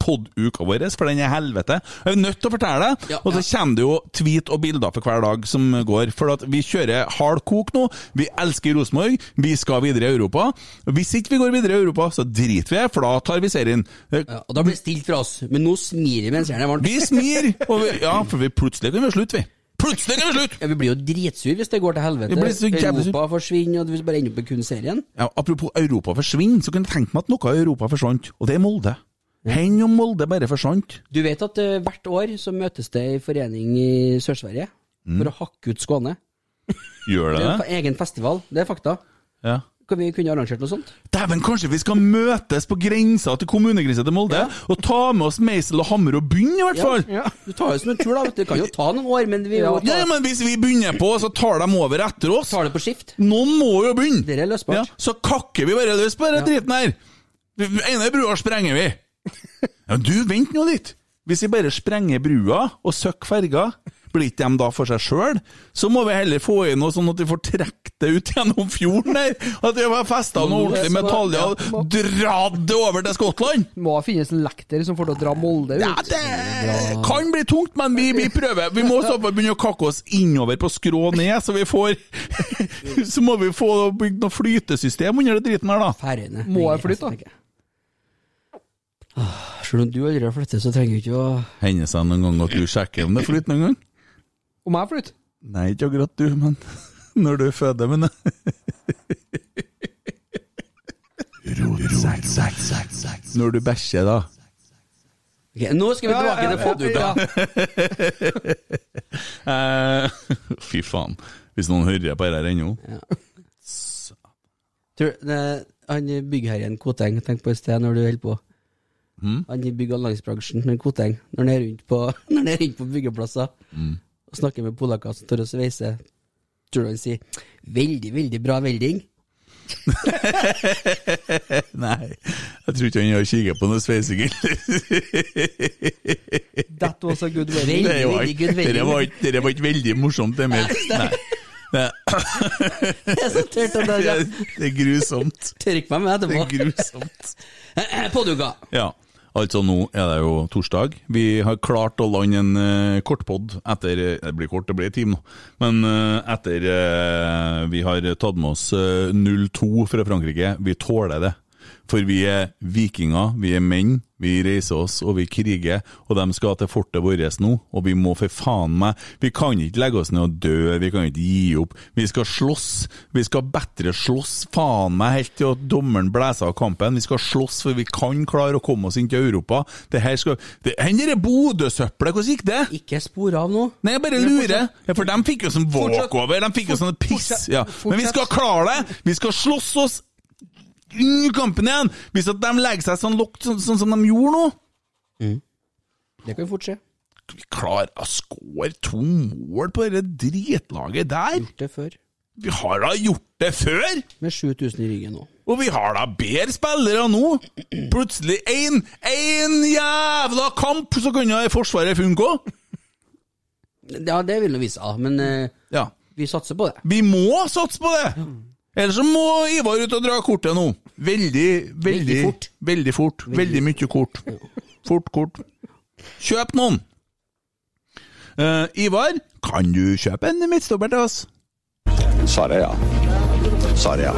pod-uka vår, for den er helvete. Jeg er nødt til å fortelle det. Ja, Og så kommer det jo tweet og bilder for hver dag som går. For at vi kjører hard kok nå. Vi elsker Rosenborg. Vi skal videre i Europa. Hvis ikke vi går videre i Europa, så driter vi for da tar vi serien. Ja, Og da blir det stilt fra oss. Men nå smirer vi mens jernet er varmt. Vi smir! Vi, ja, for vi plutselig kan vi slutte, vi. Plutselig kan vi slutte! Ja, Vi blir jo dritsur hvis det går til helvete. Blir så. Europa forsvinner, og vi bare ender opp med kun serien. Ja, apropos Europa forsvinner, så kunne jeg tenke meg at noe av Europa forsvant, og det er Molde. Hen om Molde bare forsvant. Du vet at uh, hvert år så møtes det en forening i Sør-Sverige Mm. for å hakke ut Skåne. Gjør det Det er en egen festival. Det er fakta. Ja. Kan vi kunne arrangert noe sånt? Dæven, kanskje vi skal møtes på grensa til kommunegrensa til Molde og ta med oss meisel og hammer og bunn, i hvert fall? Ja. Du tar jo som en tur, da. Det kan jo ta noen år, men vi Ja. ja, men hvis vi begynner på, så tar de over etter oss. Tar det på skift. Noen må jo begynne. Det er løsbart. Ja, så kakker vi bare løs på denne Ja. driten her. Den ene brua sprenger vi. Ja, du, vent nå litt. Hvis vi bare sprenger brua og søkker ferga, blir ikke de da for seg sjøl? Så må vi heller få inn noe sånn at vi får trukket det ut gjennom fjorden der. At vi har festa noe ordentlig metall og dratt det over til Skottland. Må finnes en lekter som får til å dra Molde ut. Ja, det kan bli tungt, men vi, vi prøver. Vi må så begynne å kakke oss innover på skrå ned, så vi får Så må vi få bygd noe flytesystem under det driten her, da. Færøyene. Må jeg flytte, da? Selv om du aldri har flyttet, så trenger du ikke å Hender seg noen gang at du sjekker om det flyter noen gang? Om jeg flytter? Nei, ikke akkurat du, men når du føder, men Når du bæsjer, da. Ok, Nå skal vi tilbake til fadderuka. Eh, Fy faen. Hvis noen hører på dette her ennå. Tror, det, han byggherren Koteng, tenk på i sted når du holder på. Mm. Han i bygg- og anleggsbransjen, Koteng, når han er rundt på, når han er rundt på byggeplasser Mm. og snakker med polakker som tør å sveise, tror du han sier 'veldig, veldig bra velding'? Nei, jeg tror ikke han har kikket på noe sveising. That was a good way. Veldig, Det var veldig good det wedding. var ikke- Det var ikke veldig morsomt, det med Nei. Det, Det er så tørt om det er det er grusomt. Tørk meg med Det er grusomt. Podduka. Ja. Altså, nå er det jo torsdag. Vi har klart å lande en uh, kortpod etter eh, Det blir kort, det blir en time. Men uh, etter uh, vi har tatt med oss eh, 0-2 fra Frankrike. Vi tåler det. For vi er vikinger, vi er menn, vi reiser oss og vi kriger, og de skal til fortet vårt nå, og vi må for faen meg Vi kan ikke legge oss ned og dø, vi kan ikke gi opp. Vi skal slåss, vi skal bedre slåss, faen meg, helt til at dommeren blæser av kampen. Vi skal slåss, for vi kan klare å komme oss inn til Europa. Det her skal det, Hvor er Bodø-søppelet, hvordan gikk det? Ikke spor av nå. Nei, jeg bare lurer. Ja, for de fikk jo sånn walkover, de fikk jo sånn piss. Ja. Men vi skal klare det! Vi skal slåss oss inn i kampen igjen! Hvis at de legger seg sånn lågt, sånn, sånn som de gjorde nå. Det kan jo fort skje. Vi klarer å score to mål på det dritlaget der! Gjort det før. Vi har da gjort det før! Med 7000 i ryggen nå. Og vi har da bedre spillere nå! Plutselig én én jævla kamp, så kan jo Forsvaret funke òg! Ja, det vil nå vise seg, men uh, Ja. vi satser på det. Vi må satse på det! Ellers så må Ivar ut og dra kortet nå. Veldig, veldig, Veldig fort. Veldig fort. Veldig mye kort. Fort kort. Kjøp noen! Uh, Ivar, kan du kjøpe en midtstopper til oss? Svaret ja. Svaret ja.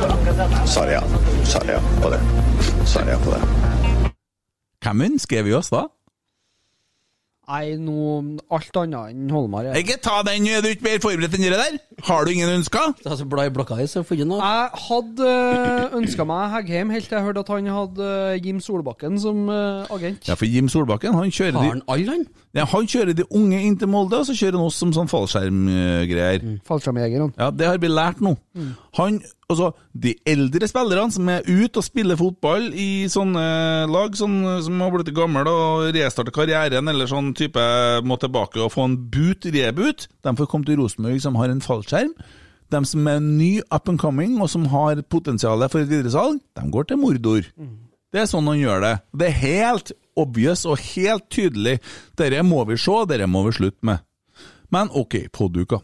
Svaret ja. Svaret ja på det. Svaret ja på det. Hvem ønsker vi oss da? Nei, noe alt annet enn Holmar. Ja. Ikke ta den, er du ikke mer forberedt enn det der? Har du ingen ønsker? Altså, Bla i blokka di, så får du noe. Jeg hadde ønska meg Heggheim helt til jeg hørte at han hadde eh, Jim Solbakken som eh, agent. Ja, for Jim Solbakken, han kjører Har han alle, han? ja, Han kjører de unge inn til Molde, og så kjører han oss som sånn fallskjermgreier. Mm. han. Ja, det har vi lært nå. Han, altså, de eldre spillerne som er ute og spiller fotball i sånne lag sånn, som har blitt gamle og restarter karrieren, eller sånn type må tilbake og få en boot, reboot, de får komme til Rosenborg som har en fallskjerm. De som er ny up and coming, og som har potensial for et videresalg, de går til Mordor. Det er sånn han gjør det. Det er helt obvious og helt tydelig. Dette må vi se, dette må vi slutte med. Men ok, podduka.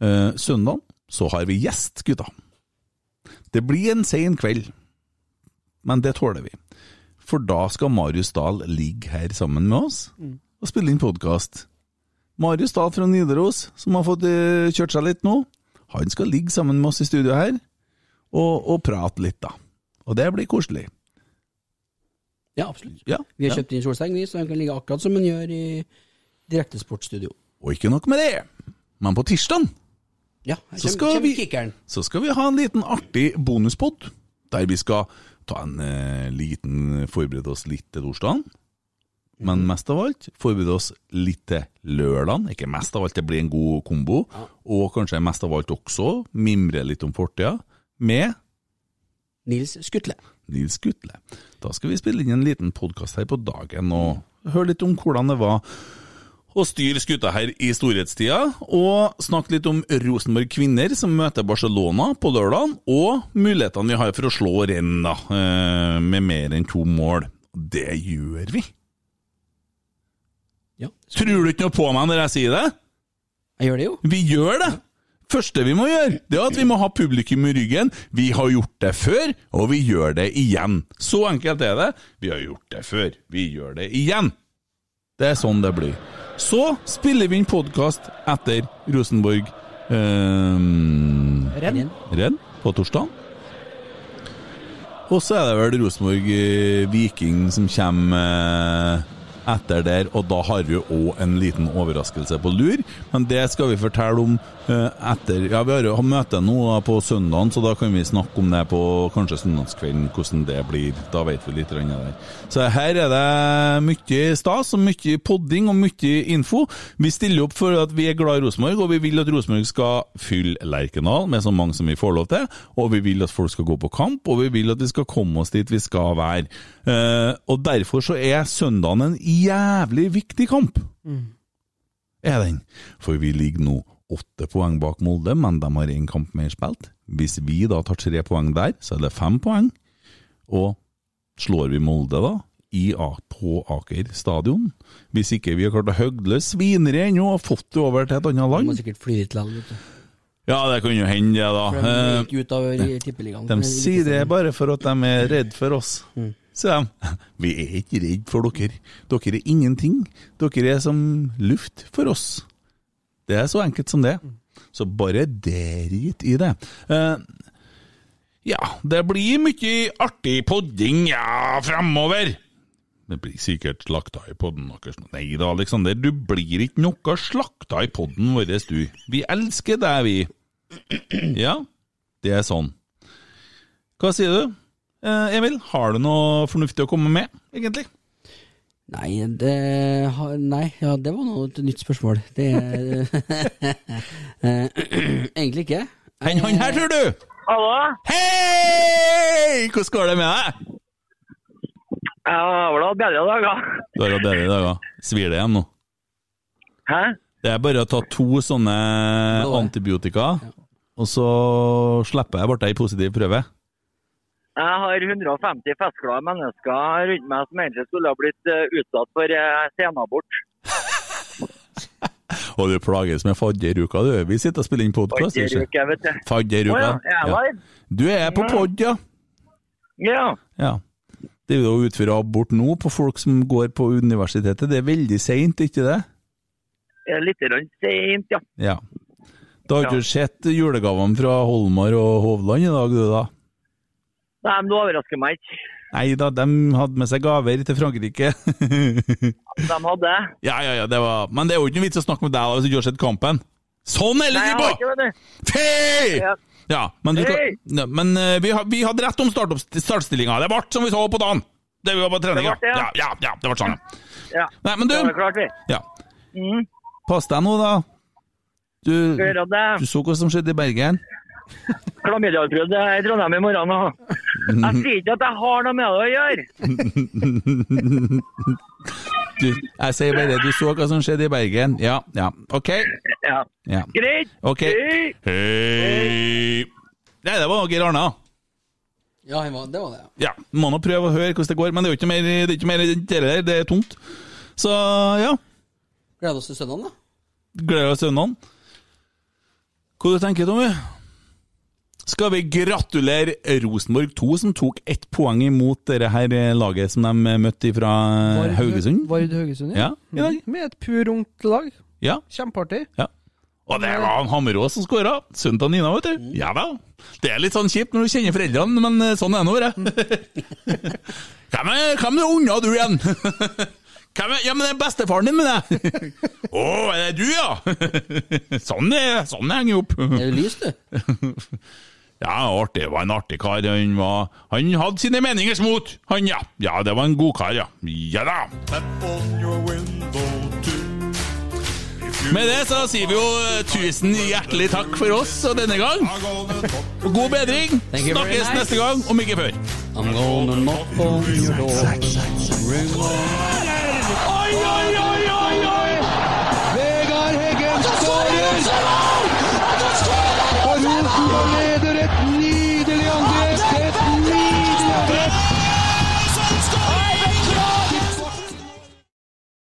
Eh, søndag så har vi gjest, gutta. Det blir en sen kveld, men det tåler vi. For da skal Marius Dahl ligge her sammen med oss og spille inn podkast. Marius Dahl fra Nidaros, som har fått eh, kjørt seg litt nå, han skal ligge sammen med oss i studio her og, og prate litt, da. Og det blir koselig. Ja, absolutt. Ja, Vi har kjøpt inn solseng, vi, så han kan ligge akkurat som han gjør i direktesportstudio. Og ikke nok med det, men på tirsdag Ja, her Så skal vi- så skal vi ha en liten artig bonuspod, der vi skal ta en eh, liten Forberede oss litt til torsdagen. men mest av alt forberede oss litt til lørdagen. Ikke mest av alt, det blir en god kombo. Og kanskje mest av alt også mimre litt om fortida med Nils Skutle. Nils Skutle. Da skal vi spille inn en liten podkast her på dagen og høre litt om hvordan det var å styre skuta her i storhetstida, og snakke litt om Rosenborg kvinner som møter Barcelona på lørdag, og mulighetene vi har for å slå renna eh, med mer enn to mål. Det gjør vi. Tror du ikke noe på meg når jeg sier det? Jeg gjør det jo. Vi gjør det! Første vi må gjøre, det er at vi må ha publikum i ryggen. Vi har gjort det før, og vi gjør det igjen. Så enkelt er det. Vi har gjort det før, vi gjør det igjen. Det er sånn det blir. Så spiller vi inn podkast etter Rosenborg eh, Renn. Renn på torsdag. Og så er det vel Rosenborg eh, Viking som kommer eh, etter der, og da har vi òg en liten overraskelse på lur. Men det skal vi fortelle om eh, etter Ja, vi har jo møte nå på søndagen, så da kan vi snakke om det på kanskje søndagskvelden, hvordan det blir. Da vet vi litt der. Så her er det mye stas og mye podding og mye info. Vi stiller opp for at vi er glad i Rosenborg, og vi vil at Rosenborg skal fylle Lerkendal med så mange som vi får lov til, og vi vil at folk skal gå på kamp, og vi vil at vi skal komme oss dit vi skal være. Eh, og derfor så er søndagen en jævlig viktig kamp. Er den. For vi ligger nå åtte poeng bak Molde, men de har én kamp mer spilt. Hvis vi da tar tre poeng der, så er det fem poeng. Og slår vi Molde da, i på Aker stadion Hvis ikke vi har klart å høgle svineri ennå og fått det over til et annet De land må sikkert fly dit likevel. Ja, det kan jo hende, det, da. De Eh, de sier det bare for at de er redd for oss. Sier de. Vi er ikke redd for dere. Dere er ingenting. Dere er som luft for oss. Det er så enkelt som det. Så bare drit i det. Uh, ja, det blir mye artig podding, ja, fremover. Det blir sikkert slakta i podden deres. Nei da, Aleksander, du blir ikke noe slakta i podden vår, du. Vi elsker deg, vi. Ja, det er sånn. Hva sier du? Eh, Emil, har du noe fornuftig å komme med, egentlig? Nei, det Nei, ja, det var noe et nytt spørsmål. Det eh, Egentlig ikke. Han, han her, tror du! Hallo? Hei! Hvordan går det med deg? Jeg har vel hatt bedre dager. Du har hatt bedre dager. Svir det igjen nå? Hæ? Det er bare å ta to sånne antibiotika, og så slipper jeg bort ei positiv prøve. Jeg har 150 festglade mennesker rundt meg som egentlig skulle ha blitt eh, utsatt for uh, senabort. Og du plages med fadderuka, du. Vi sitter og spiller inn podkast. ikke? vet du. Fadderuka. Ja. Du er på Mhm. pod, ja. Ja. ja. Det er jo å utføre abort nå på folk som går på universitetet. Det er veldig seint, ikke det? det er Litt seint, ja. Ja. Da har ikke du sett julegavene fra Holmar og Hovland i dag, du da? Nei, men Du overrasker meg ikke. Nei da, de hadde med seg gaver til Frankrike. De hadde. ja, ja, ja, det var Men det er jo ikke noe vits å snakke med deg da, hvis du ikke har sett kampen. Sånn er jeg ikke. Fy! Ja. Men, du hey! Men eh, vi, vi hadde rett om start startstillinga. Det ble som vi så på dagen. Det vi var på trening, Det ble ja. ja. Ja, det ble sånn, ja. Nei, men du Det var klart, vi. Ja. Mm. Pass deg nå, da. Du, du så hva som skjedde i Bergen. Klamydiautbrudd i Trondheim i morgen. og Jeg sier ikke at jeg har noe med det å gjøre. Du, jeg sier bare du så hva som skjedde i Bergen. Ja, ja. OK. Ja. Ja. Greit. Ok. Hei. Hei. Nei, det var Geir Arna. Ja, det var det. ja. Ja, må nå prøve å høre hvordan det går, men det er jo ikke mer, det er ikke mer enn det der, det er tomt. Så ja, Gleder oss til søndagen, da. gleder oss til søndagen. Hva du tenker du, Tommy? Skal vi gratulere Rosenborg 2, som tok ett poeng imot dette her laget som de møtte fra Vard- Haugesund? Vard Haugesund, Ja, ja dag. Med et pur ungt lag. Ja. Kjempeartig. Ja. Og det var Hammerås som skåra. Sønnen til Nina, vet du. Ja da. Det er litt sånn kjipt når du kjenner foreldrene, men eh, sånn er det nå, bare. Hvem er, hvem er unna du igjen? Hvem er, ja, men det er bestefaren din, men jeg. Å, er det du, ja? Sånn er sånn henger jo opp. Er det lys, du? Ja, artig. Det var en artig kar. Han, var, han hadde sine meningers mot. Han, ja. Ja, det var en god kar, ja. Ja da. Med det så sier vi jo eh, tusen hjertelig takk for oss og denne gang. God bedring. Snakkes neste gang, om ikke før. I'm gonna knock on your door. Oi, oi, oi, oi, oi! Vegard Heggen skårer!